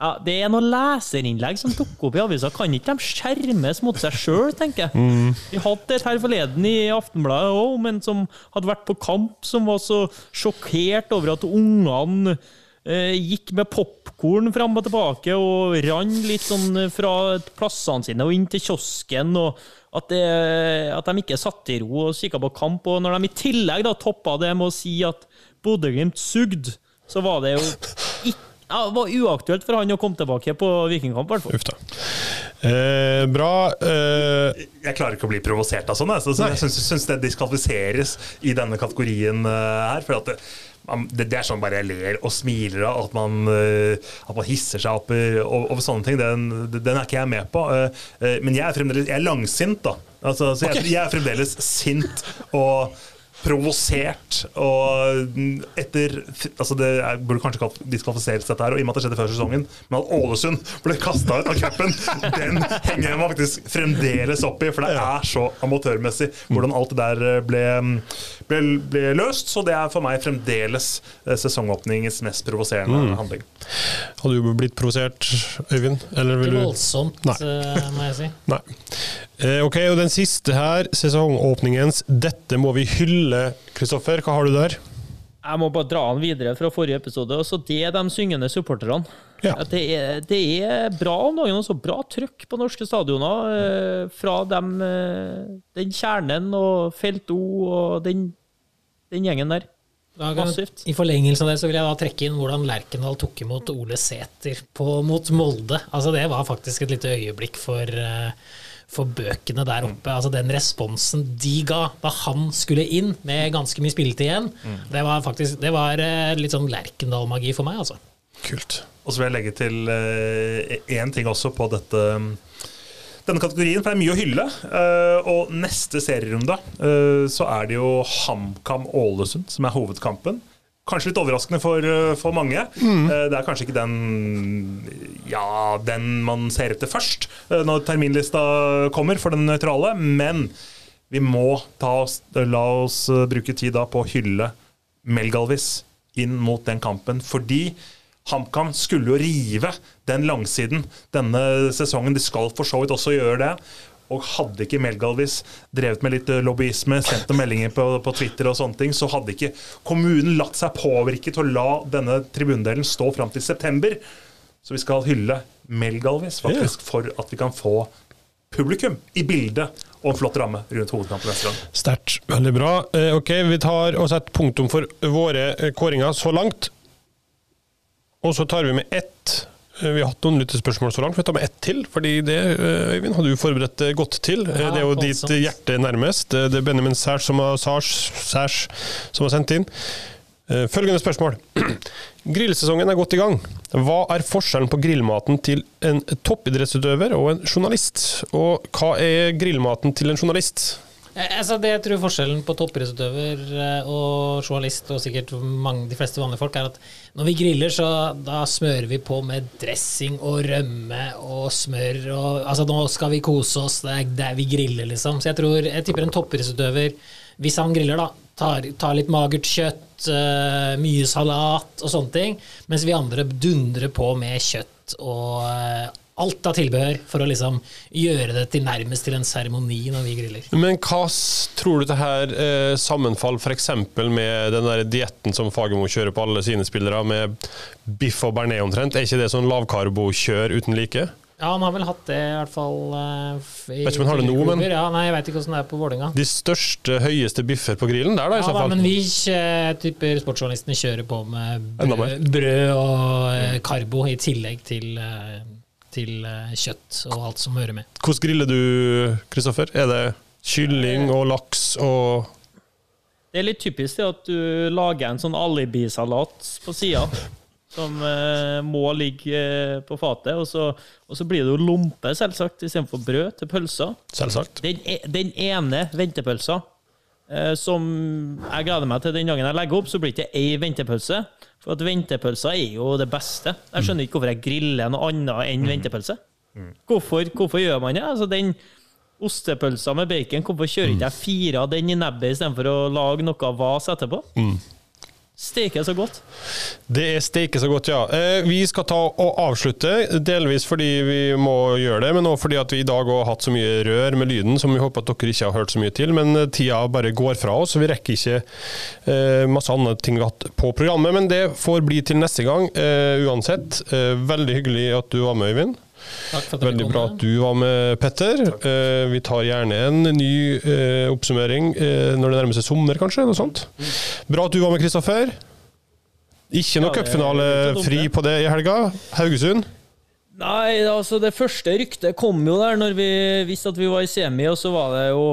ja, Det er noen leserinnlegg som dukker opp i avisa. Kan ikke de skjermes mot seg sjøl, tenker jeg. Mm. Vi hadde et her forleden i Aftenbladet òg, men som hadde vært på kamp, som var så sjokkert over at ungene eh, gikk med popkorn fram og tilbake og rann litt sånn fra plassene sine og inn til kiosken. og at, det, at de ikke satt i ro og kikka på kamp. Og når de i tillegg da toppa det med å si at Bodø-Glimt sugde, så var det jo ja, det var uaktuelt for han å komme tilbake på Vikingkamp. Uff da. Eh, bra. Eh. Jeg klarer ikke å bli provosert av sånn. Så, jeg syns det diskvalifiseres i denne kategorien uh, her. for at det, det, det, er sånn bare jeg ler og smiler av at man, uh, at man hisser seg opp over, sånne ting. Den, den, er ikke jeg med på. Uh, men jeg er fremdeles jeg er langsint, da. Altså, så jeg, jeg er fremdeles sint og provosert. Og etter altså Det er, burde kanskje diskvalifiseres, dette her, og i og med at det skjedde før sesongen, men at Ålesund ble kasta ut av cupen, den henger jeg meg faktisk fremdeles opp i. For det er så amatørmessig hvordan alt det der eh, ble, ble, ble løst. Så det er for meg fremdeles eh, sesongåpningens mest provoserende mm. handling. Hadde du blitt provosert, Øyvind? Eller vil Ikke voldsomt, Nei. Eh, må jeg si. Nei. Ok, og den siste her, sesongåpningens 'Dette må vi hylle' Kristoffer. Hva har du der? Jeg må bare dra den videre fra forrige episode. Også det er de syngende supporterne. Ja. Det, er, det, er, bra om dagen. Også bra trøkk på norske stadioner eh, fra dem, eh, den kjernen og Felt O og den, den gjengen der. Massivt. I forlengelse av det så vil jeg da trekke inn hvordan Lerkendal tok imot Ole Sæter mot Molde. Altså Det var faktisk et lite øyeblikk for uh, for bøkene der oppe. Altså Den responsen de ga da han skulle inn med ganske mye spilletid igjen, mm. det var faktisk det var eh, litt sånn Lerkendal-magi for meg, altså. Kult. Og så vil jeg legge til én uh, ting også på dette denne kategorien, for det er mye å hylle. Uh, og neste serierunde så er det jo HamKam Ålesund som er hovedkampen. Kanskje litt overraskende for, eh, for mange. Mm. Eh, det er kanskje ikke den, ja, den man ser etter først eh, når terminlista kommer for den nøytrale, men vi må oss, la oss bruke tid da på å hylle Melgalvis inn mot den kampen, fordi HamKam skulle jo rive den langsiden denne sesongen. De skal for så vidt også gjøre det. Og hadde ikke Melgalvis drevet med litt eh, lobbyisme, sendt noen meldinger på, på, Twitter og sånne ting, så hadde ikke kommunen latt seg påvirke til å la denne tribundelen stå fram til september. Så vi skal hylle Melgalvis faktisk for at vi kan få publikum i bildet og en flott ramme rundt hovedkampen neste gang. Sterkt. Veldig bra. Eh, ok, Vi tar og setter punktum for våre eh, kåringer så langt. Og så tar vi med ett vi har hatt noen lyttespørsmål så langt. Vi tar med ett til. fordi det eh, Øyvind, har du forberedt godt til. Ja, det er jo ditt hjerte nærmest. Det er Benjamin Sæsj som, som, har sendt inn. Eh, Følgende spørsmål. Grillsesongen er godt i gang. Hva er forskjellen på grillmaten til en toppidrettsutøver og en journalist? Og hva er grillmaten til en journalist? Eh, Altså, det jeg tror forskjellen på toppidrettsutøver eh, og journalist, og sikkert mange, de fleste vanlige folk, er at når vi griller, så da smører vi på med dressing og rømme og smør og Altså, nå skal vi kose oss, det er der vi griller, liksom. Så jeg tror Jeg tipper en toppidrettsutøver, hvis han griller, da, tar, tar litt magert kjøtt, eh, mye salat og sånne ting, mens vi andre dundrer på med kjøtt og alt av tilbehør for å liksom gjøre det til nærmest til en seremoni når vi griller. Men hva tror du det her eh, sammenfaller f.eks. med den der dietten som Fagermo kjører på alle sine spillere, med biff og bearnés omtrent? Er ikke det sånn lavkarbo-kjør uten like? Ja, han har vel hatt det, i hvert fall. eh, i Vet ikke om han har det nå, men- Ja, nei, jeg vet ikke hvordan det er på Vålerenga. De største, høyeste biffer på grillen der, da, i Ja, så fall. Ja, men vi typer sportsjournalistene kjører på med brød, brød og eh, karbo i tillegg til, eh, til eh, kjøtt og alt som hører med. Hvordan griller du, Kristoffer? Er det kylling og laks og Det er litt typisk det at du lager en sånn alibisalat på sida. Som eh, må ligge eh, på fatet. Og så, og så blir det jo lompe, selvsagt, istedenfor brød til pølser. Selvsagt. Den, e- den ene ventepølsa eh, som jeg gleder meg til den dagen jeg legger opp, så blir det ikke ei ventepølse. For at ventepølser er jo det beste. Jeg skjønner ikke hvorfor jeg griller noe annet enn ventepølse. Hvorfor, hvorfor gjør man det? Altså, den ostepølsa med bacon, hvorfor kjører ikke jeg fire av den i nebbet istedenfor å lage noe vas etterpå? Steker så godt. Det er steike så godt, ja. Eh, vi skal ta og avslutte, delvis fordi vi må gjøre det, men også fordi at vi i dag har hatt så mye rør med lyden som vi håper at dere ikke har hørt så mye til. Men eh, tida bare går fra oss, så vi rekker ikke eh, masse andre ting vi har hatt på programmet. Men det får bli til neste gang uansett. Veldig hyggelig at du var med, Øyvind. Takk for at Veldig bra at du var med, Petter. Eh, vi tar gjerne en ny eh, oppsummering eh, når det nærmer seg sommer, kanskje. Noe sånt. Bra at du var med, Kristoffer. Ikke noe Ja, det cupfinale ikke dumt, fri det. på det i helga. Haugesund. Nei, altså det første ryktet kom jo der når vi visste at vi var i semi, og så var det jo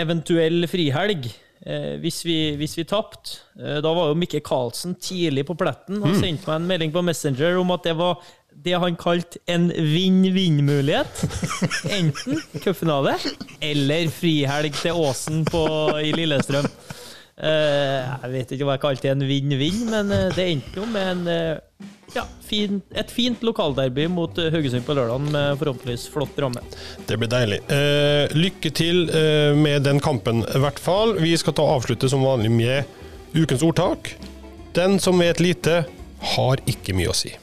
eventuell frihelg eh, hvis vi, hvis vi tapte. Eh, da var jo Mikke Karlsen tidlig på pletten og sendte meg en melding på Messenger om at det var det han kalte en vinn-vinn-mulighet. Enten cupfinale eller frihelg til Åsen på, i Lillestrøm. Uh, jeg vet ikke hva jeg kalte en vinn-vinn, men eh, det endte jo med en uh, ja, fin, et fint lokalderby mot Haugesund på lørdag med forhåpentligvis flott ramme. Det blir deilig. Uh, lykke til med den kampen, i hvert fall. Vi skal ta avslutte som vanlig med ukens ordtak. Den som vet lite, har ikke mye å si.